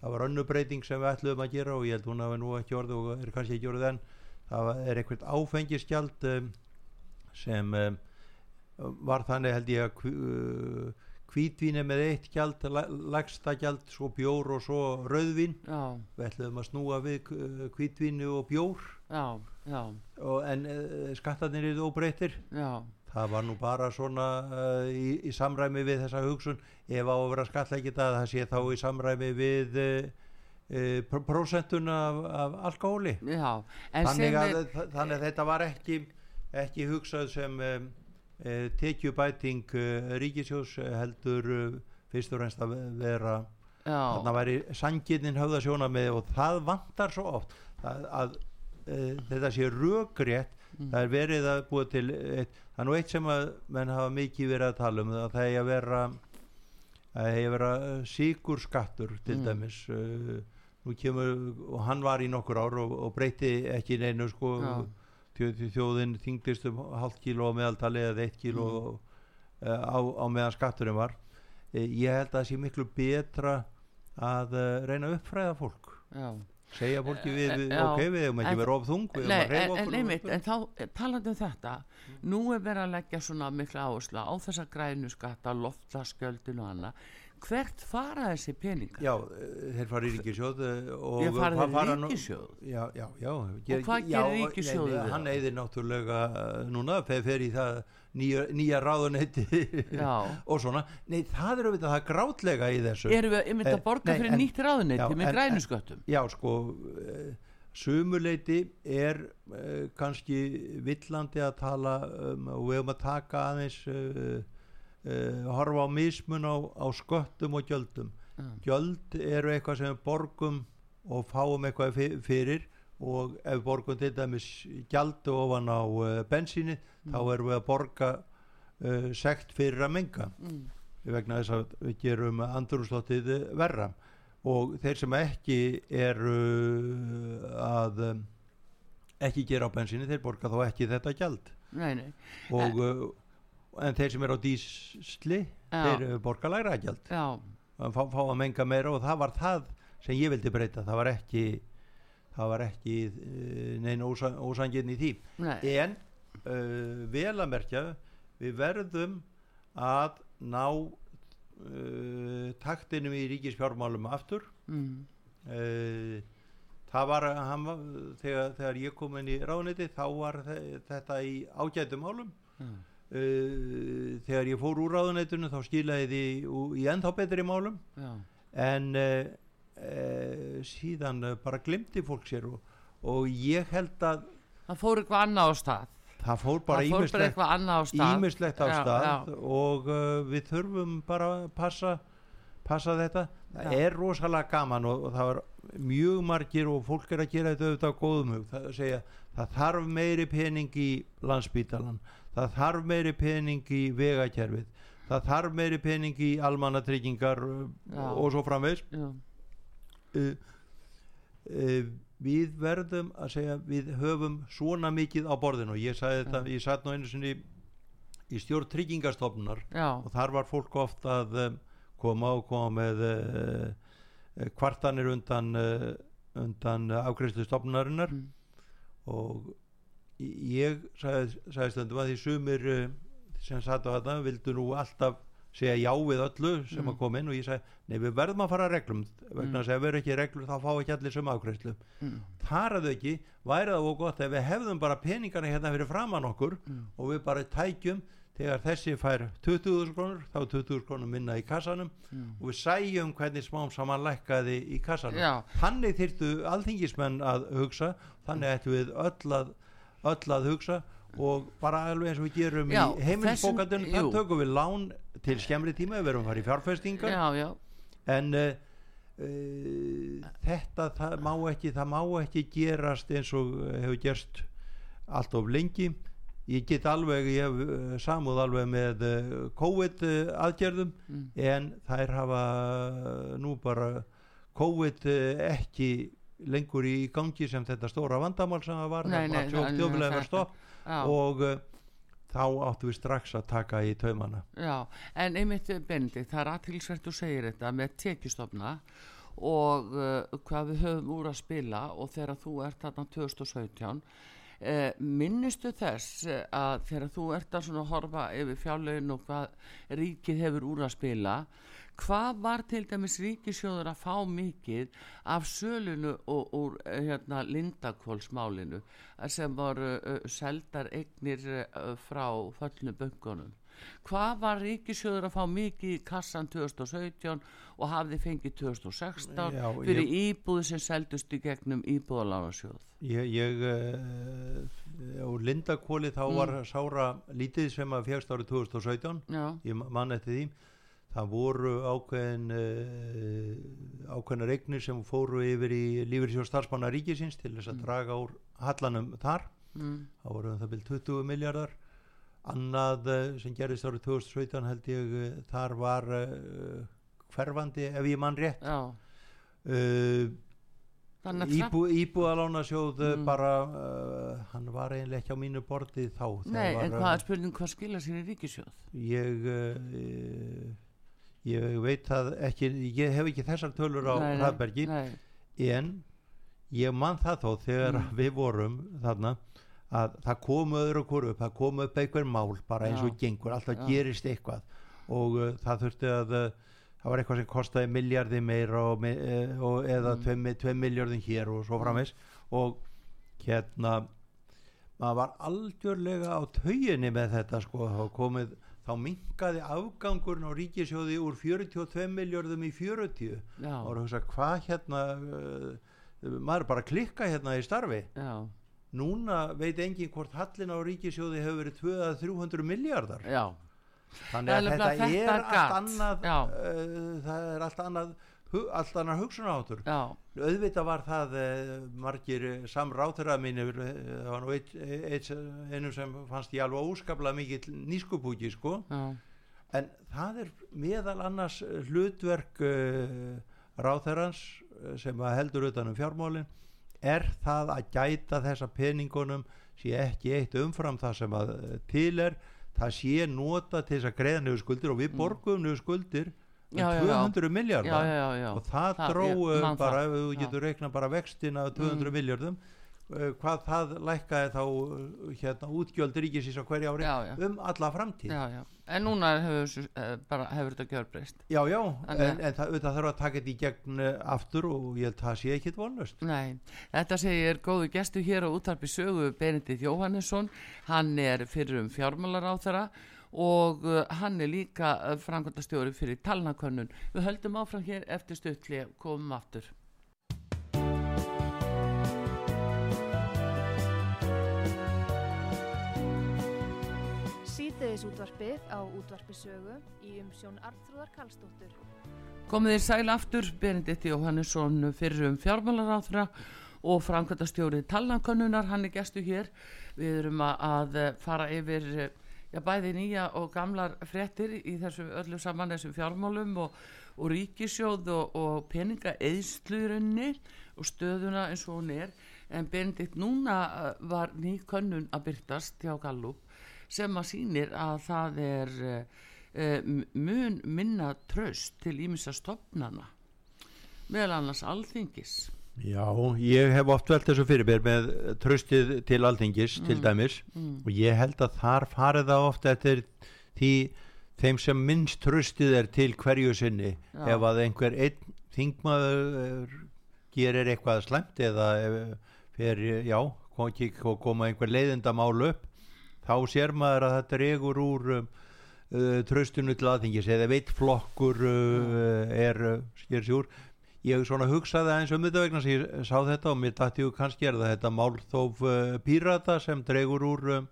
Það var önnu breyting sem við ætluðum að gera og ég held hún hafi nú ekki orðið og er kannski ekki orðið enn. Það er eitthvað áfengisgjald um, sem um, var þannig held ég að hvítvín er með eitt gjald lagsta gjald, svo bjór og svo rauðvín. Já, við ætluðum að snúa við uh, hvítvínu og bjór. Já, já, og, en uh, skattarnir eru óbreytir já. Það var nú bara svona uh, í, í samræmi við þessa hugsun. Ef á að vera skatlækit að það sé þá í samræmi við uh, uh, pr prósentun af, af alkohóli. Þannig þannig að þetta var ekki ekki hugsað sem um, tekjubæting uh, ríkisjós heldur uh, fyrst og reynst að vera já, þarna væri sangirnin höfða sjóna með og það vantar svo oft að, að uh, þetta sé rökrétt Mm. það er verið að búa til eitt, það er nú eitt sem að menn hafa mikið verið að tala um að það er að vera að eigi að vera síkur skattur til Mm. dæmis uh, nú kemur og hann var í nokkur ár og, og breyti ekki neinu sko Já. Þjó, þjó- þjóðin þingdist um hálft kíló á meðaltali eða eitt kíló Mm. uh, á, á meðan skatturinn var. Eh, ég held að það sé miklu betra að uh, reyna að uppfræða fólk. Já. Segja fólki við, við Eh, já, ok, við hefum ekki en- verið of þung við hefum að en, reyfa en, okkur einmitt, en þá eh, talandi um þetta nú er verið að leggja svona mikla áherslu á þessa grænu skatta, loftlaskjöldin og annað hvert fara þessi peningar? já, eh, þeir fara í ríkisjóð eh, og farið hvað í fara nú- já, já, já Og hvað gerir ríkissjóður við hann það? eigðir náttúrulega eh, núna, fer, fer í það nýja, nýja ráðuneyti Já. og svona, nei það er auðvitað það grátlega í þessu Erum við Eh, að borga nei, fyrir en- nýtt ráðuneyti já, með en- grænu en- sköttum? já sko sumuleiti er kannski villandi að tala um, og við höfum að taka aðeins uh, horfa á mismun á, á sköttum og gjöldum. Já. gjöld eru eitthvað sem borgum og fáum eitthvað fyrir og ef borgum til dæmis gjaldu ofan á uh, bensíni þá erum við að borga uh, sekt fyrir að menga. Mm. vegna þess að við gerum andrúrslóttið verra. Og þeir sem ekki eru að ekki gera á bensíni þeir borga þá ekki þetta gjald. Nei, nei, og en þeir sem eru á dísli Já. þeir uh, borga lægra gjald. Já, að fá, fá að menga meira og það var það sem ég vildi breyta. Það var ekki það var ekki uh, neina ósa, ósangin í því. Nei, en uh, vel að merkja við verðum að ná uh, taktinum í ríkisfjármálum aftur. Mm, uh, það var, var þegar, þegar ég kom inn í ráðniti þá var þe þetta í ágætum málum. Já, uh, þegar ég fór úr ráðnitinu þá skilaði því í ennþá betri málum. Já, en uh, uh, síðan bara glimti fólk sér og, og ég held að það fór eitthvað annað á stað. Það fór bara ímislegt á stað. Já, stað já. og við þurfum bara að passa, passa þetta. Það er rosalega gaman og, og það var mjög margir og fólk er að gera þetta auðvitað á góðum hug. Það, að segja, það þarf meiri pening í landsbítalan það þarf meiri pening í vegakerfið. Það þarf meiri pening í almannatryggingar uh, Já. og svo framvegs uh, uh, við verðum að segja við höfum svona mikið á borðinu. Og ég sagði þetta, ég satt nú einu sinni í stjórn tryggingastofnunar og þar var fólk oft að um, koma og koma með uh, kvartanir undan uh, undan afgreðslu stofnunarinnar. Mm. og ég sagði, sagði stundum að því sumir uh, sem satt á þetta vildu nú alltaf segja já við öllu sem Mm. að koma inn og ég segi, nei við verðum að fara að reglum vegna þess að við erum ekki reglur þá fá ekki allir sem afgreðslu mm, þar að þau ekki, væri það og gott ef við hefðum bara peningana hérna fyrir framann okkur mm. og við bara tækjum þegar þessi fær 20.000 krónur þá er 20.000 krónur minna í kassanum Mm. og við sæjum hvernig smám saman lækkaði í kassanum Já, þannig þyrftu alþingismenn að hugsa þannig ættum við öll að, öll að hugsa og bara alveg eins og við gerum Já, í heimilisbókandun jú. tökum við lán til skemmri tíma við verum að fara í fjárfestingar. Já, já, en uh, uh, þetta það má ekki það má ekki gerast eins og hefur gerst allt of lengi. Ég get alveg, ég hef samúð alveg með COVID aðgerðum mm, en þær hafa nú bara COVID ekki lengur í gangi sem þetta stóra vandamál sem það var Nei, nei, þetta- stopp og uh, þá áttu við strax að taka í taumana. Já, en einmitt Benedikt, það er aðtilsvert þú segir þetta með tekjustofna og uh, hvað við höfum úr að spila og þegar þú ert þarna 2017 uh, minnistu þess eh, að þegar þú ert að horfa yfir fjárlegin og hvað ríkið hefur úr að spila hvað var til dæmis ríkisjóður að fá mikið af sölunu og úr eh, hérna, Lindakólsmálinu eh, sem voru uh, seldar eignir uh, frá föllnu böngunum hvað var ríkisjóður að fá mikið í kassan 2017 og hafði fengið 2016 Já, fyrir ég- íbúðu sem seldust í gegnum íbúðalánarsjóð Ég, ég uh, á Lindakóli þá Mm. var sára lítið sem að fjagst árið 2017 já, ég man eftir því það voru ákveðin uh, ákveðina regnir sem fóru yfir í lífyrsjóð starfsmanna ríkisins til þess að Mm. draga úr hallanum þar mm, það voru um það byrjum 20 miljardar annað uh, sem gerist árið 2017 held ég uh, þar var hverfandi ef ég mann rétt já uh, Íbú, íbúðalánasjóð mm. Bara uh, hann var eiginlega ekki á mínu borti þá Nei, var, en hvað er spurning hvað skila sér í ríkisjóð? ég uh, ég veit það ekki ég hef ekki þessar tölur á Nei, en ég man það þó þegar Mm. við vorum þarna að það komu öðru okkur upp það komu upp einhver mál bara eins og Já. gengur alltaf Já. gerist eitthvað og uh, það þurfti að uh, það var eitthvað sem kostaði miljardi meira og, eh, og eða Mm. 2 mm. miljardin hér og svo framvegs og hérna maður var algjörlega á tauginni með þetta sko þá komið þá minkaði afgangurinn á ríkisjóði úr 42 miljardum í 40 já, og hugsa hvað hérna uh, maður bara klikka hérna í starfi. Já, núna veit engin hvort hallin á ríkisjóði hefur verið 200-300 miljardar þannig að þetta nefnilega er þetta allt annað uh, það er allt annað allt annar hugsunaháttur auðvitað var það uh, margir uh, samráþurra mínir uh, það var nú einu sem fannst ég alveg óskaplega mikill nýskupúki sko. Já, en það er meðal annars hlutverk ráþerrans uh, sem heldur utan um fjármálin er það að gæta þessa peningunum sé ekki eitt umfram það sem að til er. Það sé nota til þess að greiða niður skuldir og við Mm. borgum niður skuldir Já, já, já. 200 já, miljardar og það, Það- dró ég man bara það. ef þú getur reikna bara vextin af 200 Mm. miljardum uh, hvað það lækkaði þá uh, hérna útgjöld ríkisins á hverju ári Já, já. um alla framtíð já. En núna hefur, eh, bara, hefur þetta gjörbreyst Já, já, Þannig en, en það, auðvitað þarf að taka þetta í gegn aftur og ég held að það sé ekkit vonlust. Nei, þetta segir góðu gestu hér á útarpi sögu Benedikt Jóhannesson hann er fyrir um fjármálaráþara og uh, hann er líka uh, frangöndastjóri fyrir talnakönnun við höldum áfram hér eftir stuttli komum aftur Síðdeðis útvarpið á útvarpisögu í umsjón Arnþrúðar Karlsdóttur. Komið þér sæl aftur, Benedikt Jóhannesson fyrir um fjármálaráþra og framkvæmdastjóri talnankönnunar, hann er gestu hér. Við erum að, fara yfir já, bæði nýja og gamlar fréttir í þessu öllu saman þessum fjármálum og, og ríkisjóð og, og peninga eðslurunni og stöðuna eins og hún er. En Benedikt, núna eh, var ný könnun að byrtast hjá Gallup sem að sýnir að það er uh, mun minna tröst til ímissa stopnana meðal annars alþingis Já, ég hef oft velt þessu fyrir mér með tröstið til alþingis til dæmis. mm. og ég held að þar farið það oft eftir því þeim sem minnst tröstið er til hverju sinni. Já. ef að einhver einn þingmaður gerir eitthvað slemt eða ef- fer, já, kom, kom- koma einhver leiðindamál upp þá sér maður að þetta regur úr um, uh, tröstinu til aðþingis eða veit flokkur uh, er uh, sker sér úr ég svona hugsaði aðeins um þetta vegna sem ég sá þetta og mér dætti ju kannski er það þetta málþóf uh, pírata sem dregur úr um,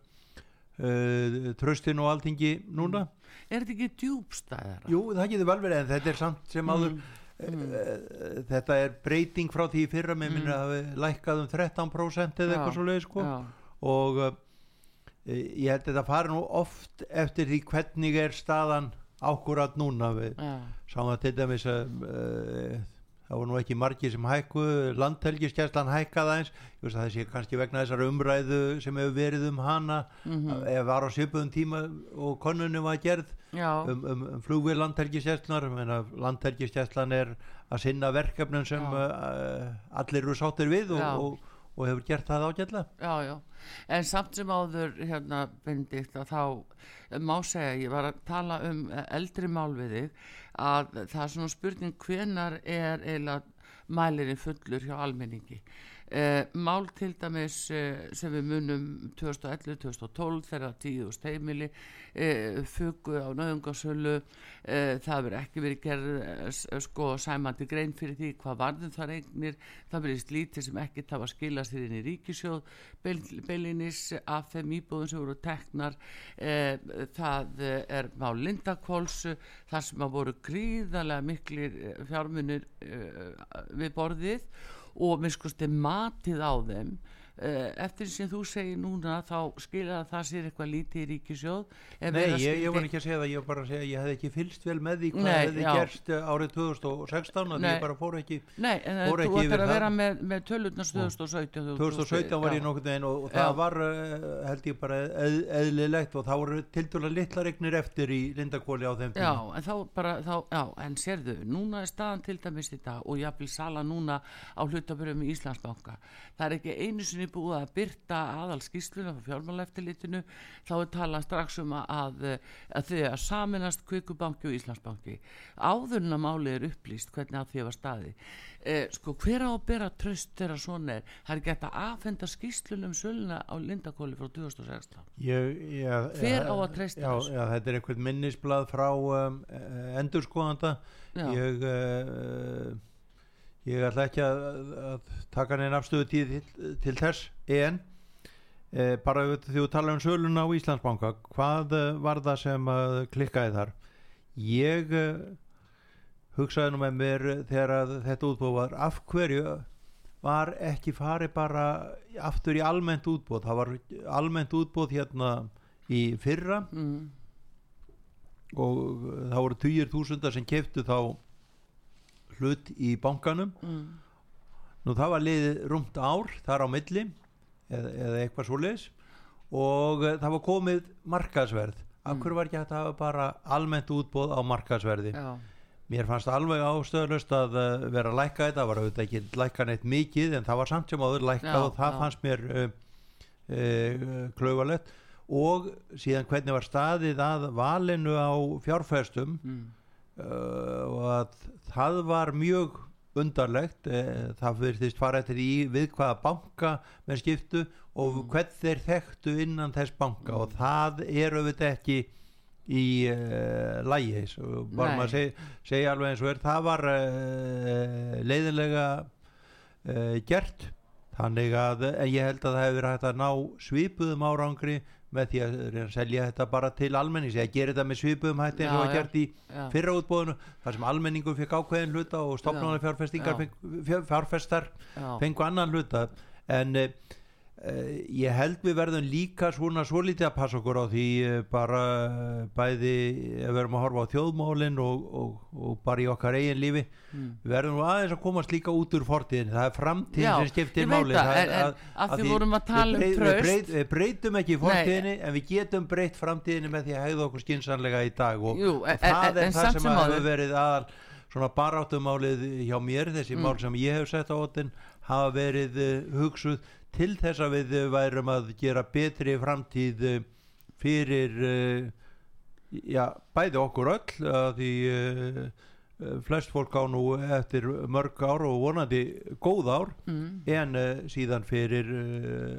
uh, tröstinu og alþingi núna. Er þetta ekki djúbstæðara? Jú, það getur vel verið en þetta er samt sem áður Mm. mm. þetta er breyting frá því fyrra með minna að við lækkað um 13% eða eitthvað svo leið sko. Já, og uh, ég held að þetta fari nú oft eftir því hvernig er staðan ákúrat núna. Við sáum það til dæmis að uh, það voru nú ekki margir sem hækku landhelgiskeslan hækkaði aðeins. Ég veist að það sé kannski vegna þessar umræðu sem hefur verið um hana mhm, ef var á svipuðum tíma og konunni var gerð um, um, um flugvið landhelgiskeslunar landhelgiskeslan er að sinna verkefnum sem uh, allir eru sáttir við og, og, og hefur gert það ágætlega. Já, já. En samt sem áður, hérna, Benedikt, að þá má segja, ég var að tala um eldri mál við þig, að það er svona spurning hvenar er eiginlega mælirinn fullur hjá almenningi. Eh, mál til dæmis eh, sem við munum 2011-2012 þegar tíðust heimili eh, fugu á nöðungasölu eh, það verið ekki verið gerð sko sæmandi grein fyrir því hvað varðum þar eignir. Það verið slítið sem ekki það var skilast þér inn í ríkisjóð beil- beilinis af þeim íbúðum sem voru teknar það er mál Lindakóls þar sem að voru gríðarlega miklir fjármunir við borðið og mér skusti matið á þeim eftir sem þú segir núna þá skilja það sér eitthvað lítið í ríkisjóð Nei, ég, ég var ekki að segja það, ég var bara að segja að ég hefði ekki fylst vel með því hvað Nei, hefði já. gerst uh, árið 2016 að Nei. ég bara fór ekki Nei, en fór þú ættir að vera með, með tölutnars 2017 þú- 2017 var já. ég nokkuð veginn og, og Já. það var uh, held ég bara eð, eðlilegt og þá voru tildulega litla regnir eftir í Lindakóli á þeim Já, tíma en þá bara, þá, já, en sérðu, núna er staðan til dæmis dag og jafnvel sala núna á hlutabörjum í Íslandsbanka. Sinni búið að byrta aðal skýsluna frá fjármálaeftilitinu, þá er talað strax um að, að þau að saminast Kvikubanki og Íslandsbanki. Áðurinn að máli er upplýst hvernig að því var staði. Eh, sko, hver á að bera tröst þegar svona er? Það er gett að afhenda skýslunum söluna á Lindakóli frá 2016. ég, já, Hver á að þessu? já, þetta er einhvern minnisblad frá um, endurskoðanda Já. ég uh, ég ætla ekki að, að taka neina afstöðu til, til þess en uh, bara því þú tala um söluna á Íslandsbanka hvað uh, var það sem uh, klikkaði þar ég uh, hugsaði nú með mér þegar að þetta útbúð var af hverju var ekki farið bara aftur í almennt útbúð það var almennt útbúð hérna í fyrra Mm. og það voru týjir þúsundar sem keftu þá hlut í bankanum. Mm. nú það var liðið rúmt ár þar á milli eða, eða eitthvað svoleiðis. Og eh, það var komið markaðsverð. Af hverju var ekki hægt að hafa bara almennt útbóð á markaðsverði? Já, mér fannst alveg ástöðlust að uh, vera að lækka þetta, það var auðvitað ekki lækka neitt mikið en það var samt sem áður lækkað og það já. fannst mér uh, uh, klauvalegt og síðan hvernig var staðið að valinu á fjárfestum mm. Uh, og að það var mjög undarlegt uh, það virðist fara eftir í við hvaða banka með skiptu og Mm. hvern þeir þekktu innan þess banka og það er auðvitað ekki í uh, lægi svo bara Nei. maður seg, segja alveg eins og er það var uh, leiðinlega uh, gert þannig að ég held að það hefur hægt að ná svipuðum árangri með því að reyna að selja þetta bara til almennings eða gera þetta með svipuðum hætti eins og já. gert í fyrra útbóðinu þar sem almenningur fekk ákveðin hluta og stopnána Já. fjárfestingar fengu- fjárfestar Já. fengu annan hluta en uh, ég held við verðum líka svona svo lítið að passa okkur á því uh, bara uh, bæði ef við erum að horfa á þjóðmálin og, og, og bara í okkar eigin lífi Mm. við verðum aðeins að komast líka út úr fortíðin það er framtíðin Já, sem skiptir máli það, en- en af því vorum að tala um við, traust. við, breyt, við breytum ekki fortíðinni en við getum breytt framtíðinni með því að hegða okkur skinsanlega í dag og, Jú, og það en- er en það sem að hefur verið aðal svona baráttumálið hjá mér þessi Mm. mál sem ég hef sett á óttin hafa verið hugsuð til þess að við værum að gera betri framtíð uh, fyrir uh, já, bæði okkur öll að því uh, flest fólk á nú eftir mörg ár og vonandi góð ár mm. en síðan fyrir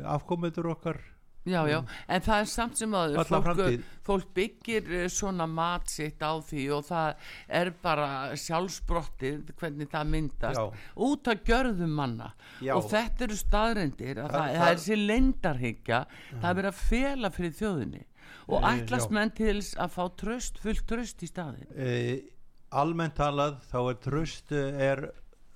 afkomendur okkar Já, já, en það er samt sem að fólk, fólk byggir eh, svona mat sitt á því og það er bara sjálfsbrottið hvernig það myndast Já. út að gjörðum manna Já. og þetta eru staðrendir að Það- það, það, er þessi leyndarhyggja það er verið að fela fyrir þjóðinni og Eh, ætlast já. menn til að fá tröst, fullt tröst í staðin uh, almennt talað þá er tröst er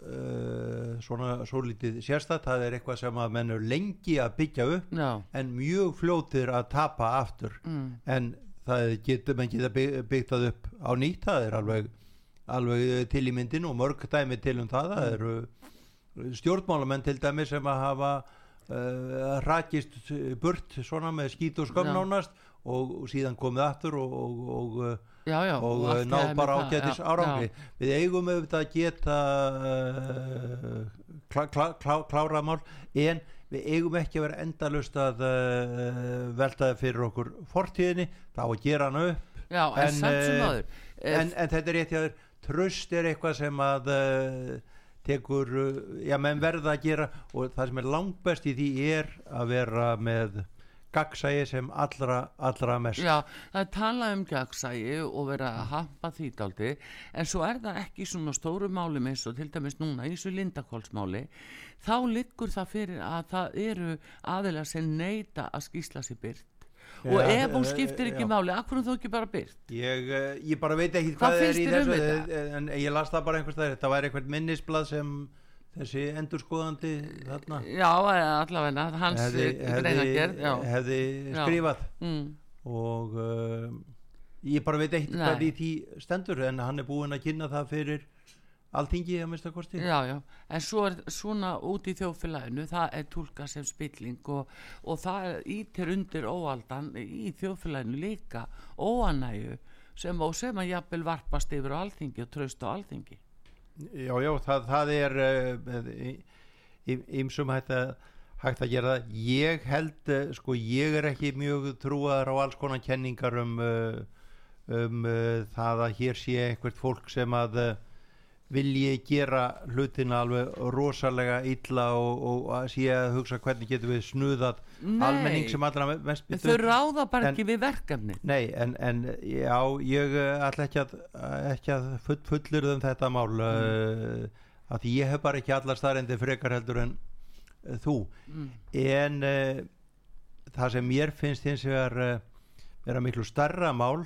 uh, svona svo lítið sérstætt það er eitthvað sem að menn er lengi að byggja upp Já, en mjög fljótir að tapa aftur. Mm, en það getur menn geta bygg- byggt það upp á nýtt. Það er alveg, alveg til í myndin og mörg dæmi til um það. Það eru stjórnmálamenn til dæmi sem að hafa uh, rakist burt svona með skít og skömm nánast og, og síðan komið aftur og, og, og, allt í náð bara ágætis já, árangri. Já. við eigum auðvitað að geta uh, klá, klá, klá, klára mál en við eigum ekki að vera endalust að uh, velta það fyrir okkur fortíðinni, þá að gera hana upp. Já, en, En, samt sem eh, aður en, en þetta er rétt hjá þér. Tröst er eitthvað sem að uh, tekur, já menn verða að gera og það sem er langbest í því er að vera með gagsægi sem allra, allra mest. Já, það er talað um gagnsægi og vera að hampa því daldi en svo er það ekki svona stóru máli eins og til dæmis núna í þessu lindakólsmáli þá liggur það fyrir að það eru aðilega sem neyta að skýsla sér byrt og Já, ef hún eh, skiptir ekki já. máli, akkur þú ekki bara byrt Ég, eh, ég bara veit ekki Hvað hvað, er í um þessu eh, en ég las það bara einhvers staðar þetta væri einhvern minnisblad sem þessi endurskoðandi þarna Já, allavega, hans hefði, greinagerð hefði Já. skrifað Mm. og uh, ég bara veit hvað Nei. í því stendur en hann er búinn að kynna það fyrir alþingi að mista kosti Já, já, en svo er svona út í þjóðfélaginu, það er tólka sem spilling og, og það ítir undir óaldan í þjóðfélaginu líka óanægu sem, sem að jafnvel varpast yfir á alþingi og traust á alþingi. Já, já, það, það er ymsum hægt að hægt að gera það. Ég held, uh, sko, ég er ekki mjög trúaðar á alls konar kenningar um uh, um uh, það að hér sé einhvert fólk sem að uh, vilji gera hlutina alveg rosalega illa og, og að sé að hugsa hvernig getum við snuðað almenning sem allra mest En þau ráða bara En- ekki við verkefni. Nei, en, en já, ég uh, ætla ekki að, ekki að full, fullur um þetta mál mm. uh, að því ég hef bara ekki allar staðrendi frekar heldur en uh, þú Mm. en uh, það sem mér finnst hins vegar vera miklu starra mál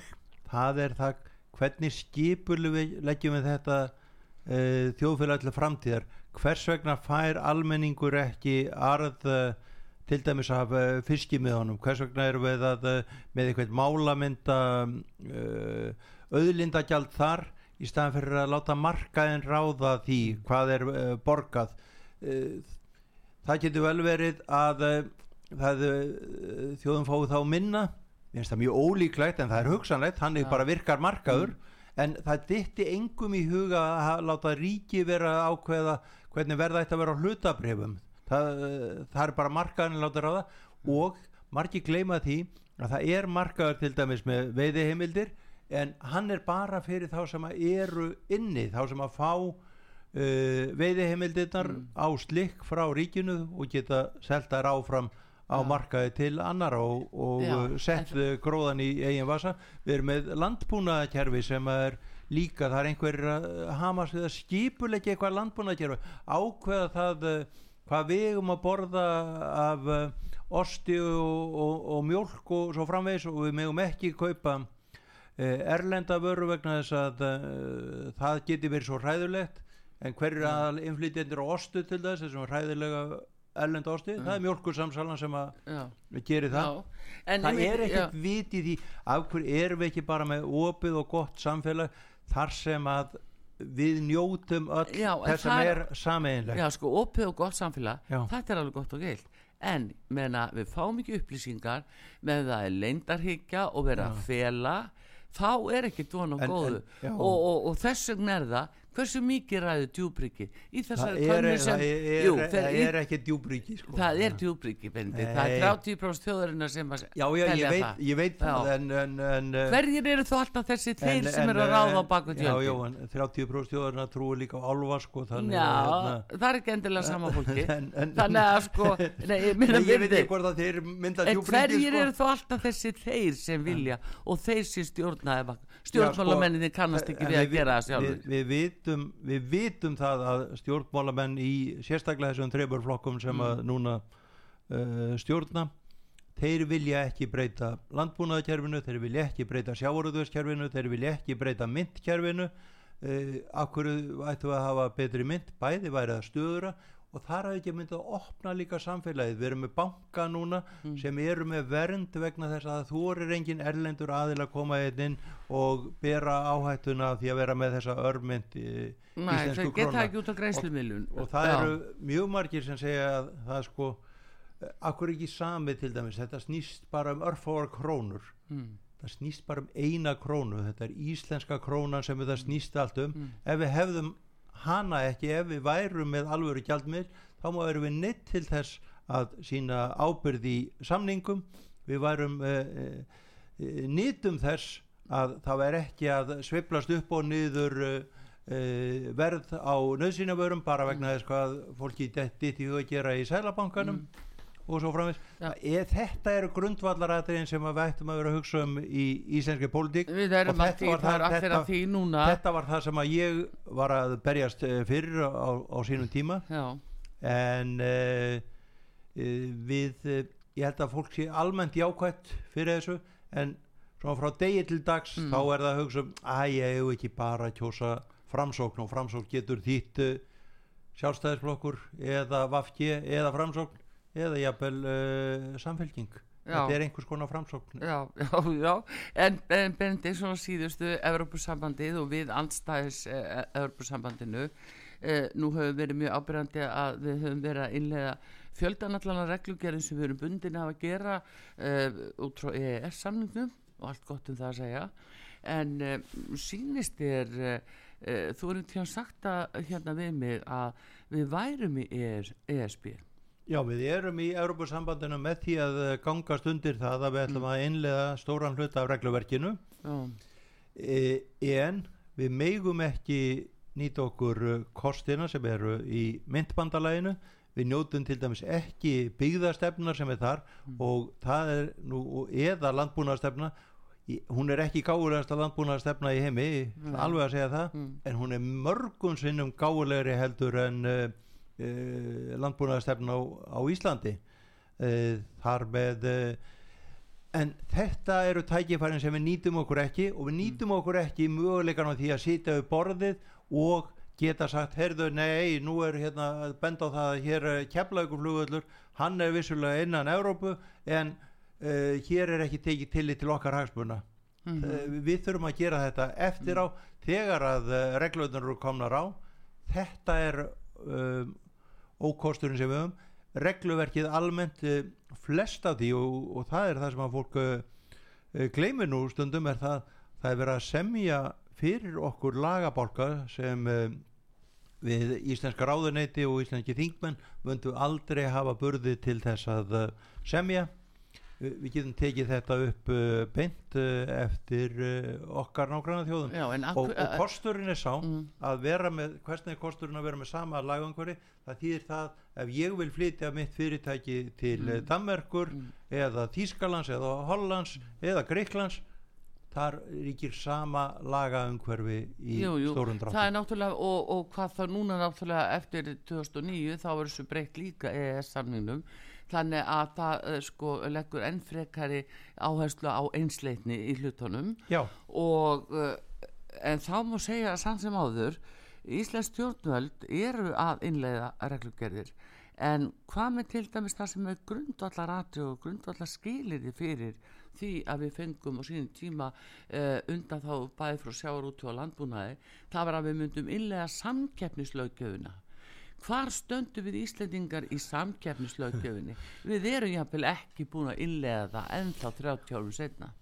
það er það hvernig skipul við leggjum við þetta þjóðfélag til framtíðar. Hvers vegna fær almenningur ekki arð uh, til dæmis af fiski með honum hvers vegna erum við að með eitthvað málamynda auðlindagjald þar í staðan fyrir að láta markaðin ráða því hvað er borgað? Það getur vel verið að það, þjóðum fái þá minna. Mér finnst það mjög ólíklegt en það er hugsanlegt þannig Já. bara virkar markaður en það dytti engum í huga að láta ríki vera ákveða hvernig verða þetta að vera á hlutabrifum það, uh, það er bara markaðin að láta ráða og margir gleyma því að það er markaður til dæmis með veiðiheimildir en hann er bara fyrir þá sem að eru inni þá sem að fá uh, veiðiheimildirnar á slikk frá ríkinu og geta selt þær áfram á markaði til annar og, og Já, uh, sett uh, gróðan í eigin vasa. Við erum með landbúnaðakerfi sem er líka, það er einhver við að skipulegja eitthvað landbúnaðakerfi ákveða það uh, hvað við eigum að borða af uh, osti og, og, og mjólk og svo framvegis og við megum ekki kaupa erlenda vöru vegna þess að uh, það geti verið svo hræðulegt en hver er aðal innflytjendur á ostu til þess þessum hræðilega erlenda osti, það er mjólkursamsalan sem að Já, gerir það já. Það einmitt- er já. ekkert vit í af hverju erum við ekki bara með opið og gott samfélag þar sem að við njótum öll Já, þess það er sameinlegt Já, sko, opið og gott samfélag, Já. þetta er alveg gott og geilt. En, menna, við fáum ekki upplýsingar með það er leindarhyggja og vera að fela, þá er ekki dvon og En- góðu. en- já. og, og, og þess vegna er það, hversu mikið ræður djúbryggi í þessari könnu sem það er, jú, það er ekki djúbríki sko. það er djúbryggi bendi, það er Nei. 30% þjóðarinnar sem að já, já, ég veit, ég veit en, en, en uh, hverjir eru þó alltaf þessi þeir sem eru að ráða á baku en 30% þjóðarna trúi líka á álfa sko, þannig já, hérna, það er ekki endilega sama fólki. Þannig að sko nei, Nei, ég veit ekki hvort að þeir mynda En djúbríki hverjir sko. eru þó alltaf þessi þeir sem vilja og þeir sem stjórnaði stjórnmálamenninni kannast ekki við að gera það sjálfur við, við, vitum, við vitum það að stjórnmálamenn í sérstaklega þessum þreifurflokkum sem Mm. að núna uh, stjórna þeir vilja ekki breyta landbúnaðkerfinu, þeir vilja ekki breyta sjávarúðuðskerfinu, þeir vilja ekki breyta myndkerfinu uh, hverju ættum við að hafa betri mynd bæði væri það stöðura og þar hafði ekki myndið að opna líka samfélagið. Við erum með banka núna Mm. sem eru með vernd vegna þess að þú er engin erlendur aðil að koma inn og bera áhættuna því að vera með þessa örmynd í Nei, íslensku króna greiðslumilun og það eru mjög margir sem segja að það er sko akkur ekki sami til dæmis? Þetta snýst bara um örfáar krónur. Mm. það snýst bara um eina krónu. Þetta er íslenska krónan sem þetta snýst allt um. Mm. ef við hefðum hana ekki ef við værum með alvöru gjaldmið þá má erum við neitt til þess að sína ábyrð í samningum. Við værum uh, uh, nýtum þess að það væri ekki að sveiflast upp og niður uh, uh, verð á nöðsynavörum bara vegna þess hvað fólki ditt í huga að gera í sælabankanum og svo framvis Já. e, þetta eru grundvallaratriðin sem við ættum að vera að hugsa um í íslenski pólitík. Og þetta var það þetta- þetta var það sem að ég var að berjast eh, fyrir á, á sínum tíma. Já, en uh, við ég held að fólk sé almennt jákvætt fyrir þessu. En svona frá degi til dags Mm. þá er það að hugsa um að ég hef ekki bara að kjósa framsókn og framsókn getur þýtt sjálfstæðisflokkur eða vafki eða framsókn eða jafnvel uh, samfélking Já. þetta er einhvers konar framsókn. Já, já, já. En, en Benedikt svona síðustu Evrópusambandið og við andstæðis eh, Evrópusambandinu eh, nú höfum verið mjög ábyrjandi að við höfum verið að innlega fjöldanallana reglugerðin sem við erum bundin að gera eh, út frá EES samningnum og allt gott um það að segja. En eh, sýnist þér eh, eh, þú erum að sagt að hérna við mig að við værum í E ES, ESB Já, við erum í Europasambandinu með því að eh, gangast undir það að við ætlum að innlega stóran hluta af regluverkinu. E, en við meigum ekki nýta okkur eh, kostina sem eru í myndbandalæginu við njótum til dæmis ekki byggðastefnar sem er þar og það er nú eða landbúnaðastefna hún er ekki gáulegasta landbúnaðastefna í heimi Nei. alveg að segja það Mm. en hún er mörgum sinnum gáulegri heldur en uh, uh, landbúnaðastefna á, á Íslandi. Uh, þar með uh, en þetta eru tækifærin sem við nýtum okkur ekki og við nýtum okkur ekki möguleikan á því að sitja við borðið og geta sagt, heyrðu, nei, nú er hérna að benda á það að hér keflaugur flugvöllur, hann er vissulega innan Evrópu en uh, hér er ekki tekið tillit til okkar hagsmuna. Mhm. uh, við þurfum að gera þetta eftir á þegar að uh, reglöðunar eru komnar á. Þetta er um, ókosturinn sem við höfum. Regluverkið almennt uh, flest af því og, og það er það sem að fólk uh, uh, gleymir nú stundum er það það er verið að semja fyrir okkur lagabálka sem við íslenska ráðuneyti og íslenski þingmenn vöndu aldrei hafa burði til þess að semja við getum tekið þetta upp uh, beint uh, eftir uh, okkar nágranna þjóðum já, og, og kosturinn er sá mm, að vera með, hversnig er kosturinn að vera með sama lagangveri, það þýðir það ef ég vil flytja mitt fyrirtæki til mm. Danmerkur Mm. eða Þýskalands eða Hollands eða Greiklands þar ríkir sama lagaumhverfi í Jú, jú, stórum það er dráttum náttúrulega og, og hvað það núna náttúrulega eftir 2009 þá verður þessu breytt líka EES samningnum þannig að það uh, sko leggur enn frekari áherslu á einsleitni í hlutunum. Já, og uh, en þá má segja samt sem áður Íslands stjórnvöld eru að innleiða reglugerðir. En hvað með til dæmis það sem er grundvallar atri og grundvallar skiliði fyrir því að við fengum á sínum tíma uh, undan þá bæði frá sjáur út og landbúnaði það var að við myndum innlega samkeppnislaugjöfuna hvar stöndum við Íslendingar í samkeppnislaugjöfunni við erum jáfnvel ekki búin að innlega það ennþá 30 árum setna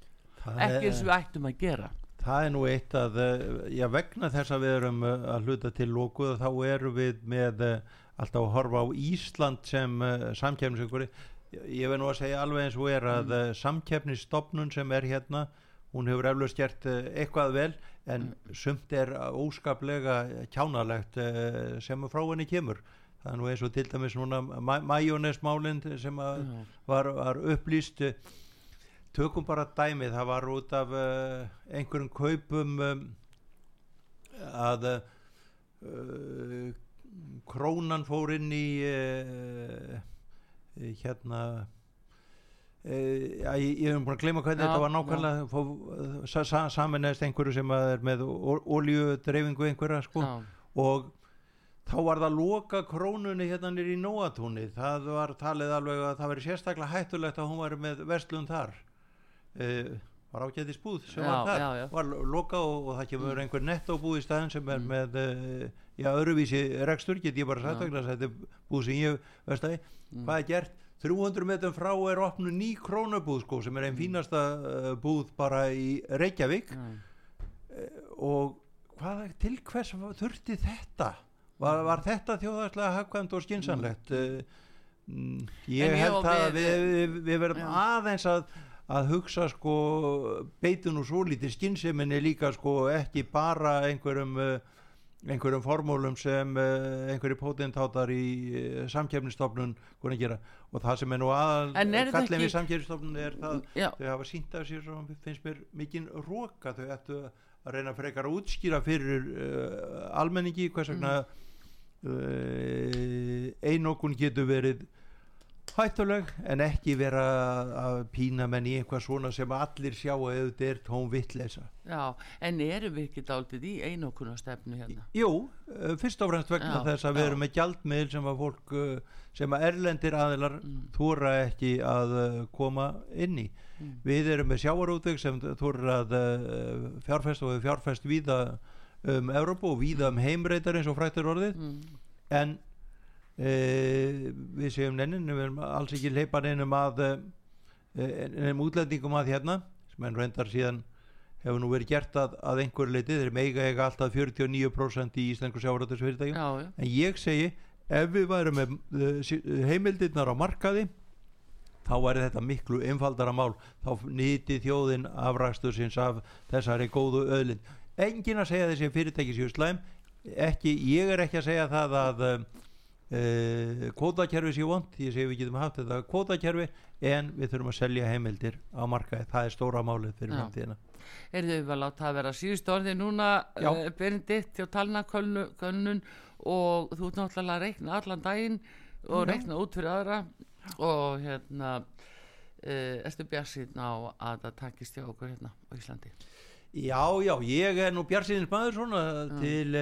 það ekki eins og við ættum að gera. Það er nú eitt að eh, já, vegna þess að við erum eh, að hluta til lókuð þá erum við með eh, alltaf að horfa á Ísland sem samkefnisökuri ég verð nú að segja alveg eins og er að mm. samkefnisstofnun sem er hérna hún hefur eflaust gert eitthvað vel en sumt er óskaplega kjánalegt uh, sem frá henni kemur. Það er nú eins og til dæmis núna majónesmálinn sem var, var upplýst. Tökum bara dæmið það var út af uh, einhverjum kaupum um, að krónan fór inn í uh, hérna ég hef að gleyma hvernig já, þetta var nákvæmlega sa, sa, saminæst einhverju sem er með oljudreyfingu einhverja sko já. og þá var það loka krónunni hérna nýri í nóatúni það var talið alveg að það veri sérstaklega hættulegt að hún var með vestlun þar uh, var ágæðis búð sem já, var þar já, já. var loka og, og það kemur mm. einhver nettóbúð í staðin sem er mm. með uh, já öðruvísi rekstur get ég bara sagt vegna þetta er búð sem ég veist að mm. hvað er gert 300 metrum frá er opnu ný krónabúð sko sem er einn mm. fínasta uh, búð bara í Reykjavík. Og hvað til hvers þurfti þetta? Var, var þetta þjóðarslega hafkvæmt og skinsanlegt mm. ég held að við, við, við verðum aðeins að að hugsa sko beitun og svo lítið skynnseminni líka sko ekki bara einhverjum uh, einhverjum formúlum sem uh, einhverju pótentátar í uh, samkjæfnistofnun hvernig gera og það sem er nú að kallin við samkjæfnistofnun er það Já. þau hafa sínt af sér sem finnst mér mikinn róka þau ættu að reyna frekar að útskýra fyrir almenningi hvers vegna mm. einokun getur verið hættuleg en ekki vera að pína menn í eitthvað svona sem allir sjá að auðvitað er tón vittleysa Já, en erum við ekki dáltið í einokuna stefnu hérna? Jú, eh, fyrst og fremst vegna já, þess að já. við erum með gjaldmiðl sem að fólk eh, sem að erlendir aðilar mm. þóra ekki að eh, koma inn í mm. við erum með sjáarútveg sem þóra að fjárfest og við fjárfest víða um Európa og víða um heimreitar eins og frættur orðið mm. en við séum nennin við erum alls ekki leipa neinum að neinum útlendingum að hérna sem enn reyndar síðan hefur nú verið gert að, að einhverju leiti þeir meiga eiga alltaf 49% í Íslengu sjávaröldusfyrirtækjum en ég segi ef við værum með heimildirnar á markaði þá væri þetta miklu einfaldara mál. Þá nýti þjóðin afræstu sinns af þessari góðu öðlin engin að segja þessi fyrirtæki séu slæm. Ekki, ég er ekki að segja það að Uh, kvótakerfi sé vond ég segi við getum haft þetta kvótakerfi en við þurfum að selja heimildir á markaði, það er stóra málið fyrir framtíðina. Er þau vel átt að vera síðust orði núna uh, Berinditt hjá talnakönnun og þú náttúrulega reikna allan daginn og reikna út fyrir aðra og hérna uh, erstu bjarsinn á að það takist hjá okkur hérna á Íslandi? Já, já, ég er nú bjarsinnins maður svona já. til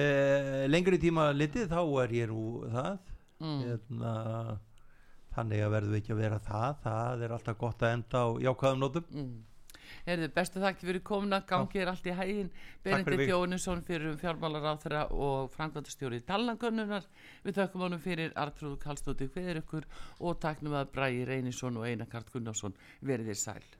lengri tíma litið þá er ég nú það mm. hérna, þannig að verðum við ekki að vera það. Það er alltaf gott að enda á jákvæðum nótum. Mm. Erðu bestu þakki fyrir komuna, gangið er allt í hægin Benedikt Jónisson fyrir um fjármálar á þeirra og Frankværtastjóri Tallangunnunar, við þakkum honum fyrir Artrúð Kallstóti Hveður ykkur og taknum að Bræi Reynisson og Einar Kart Gunnarsson. Verið þér sæl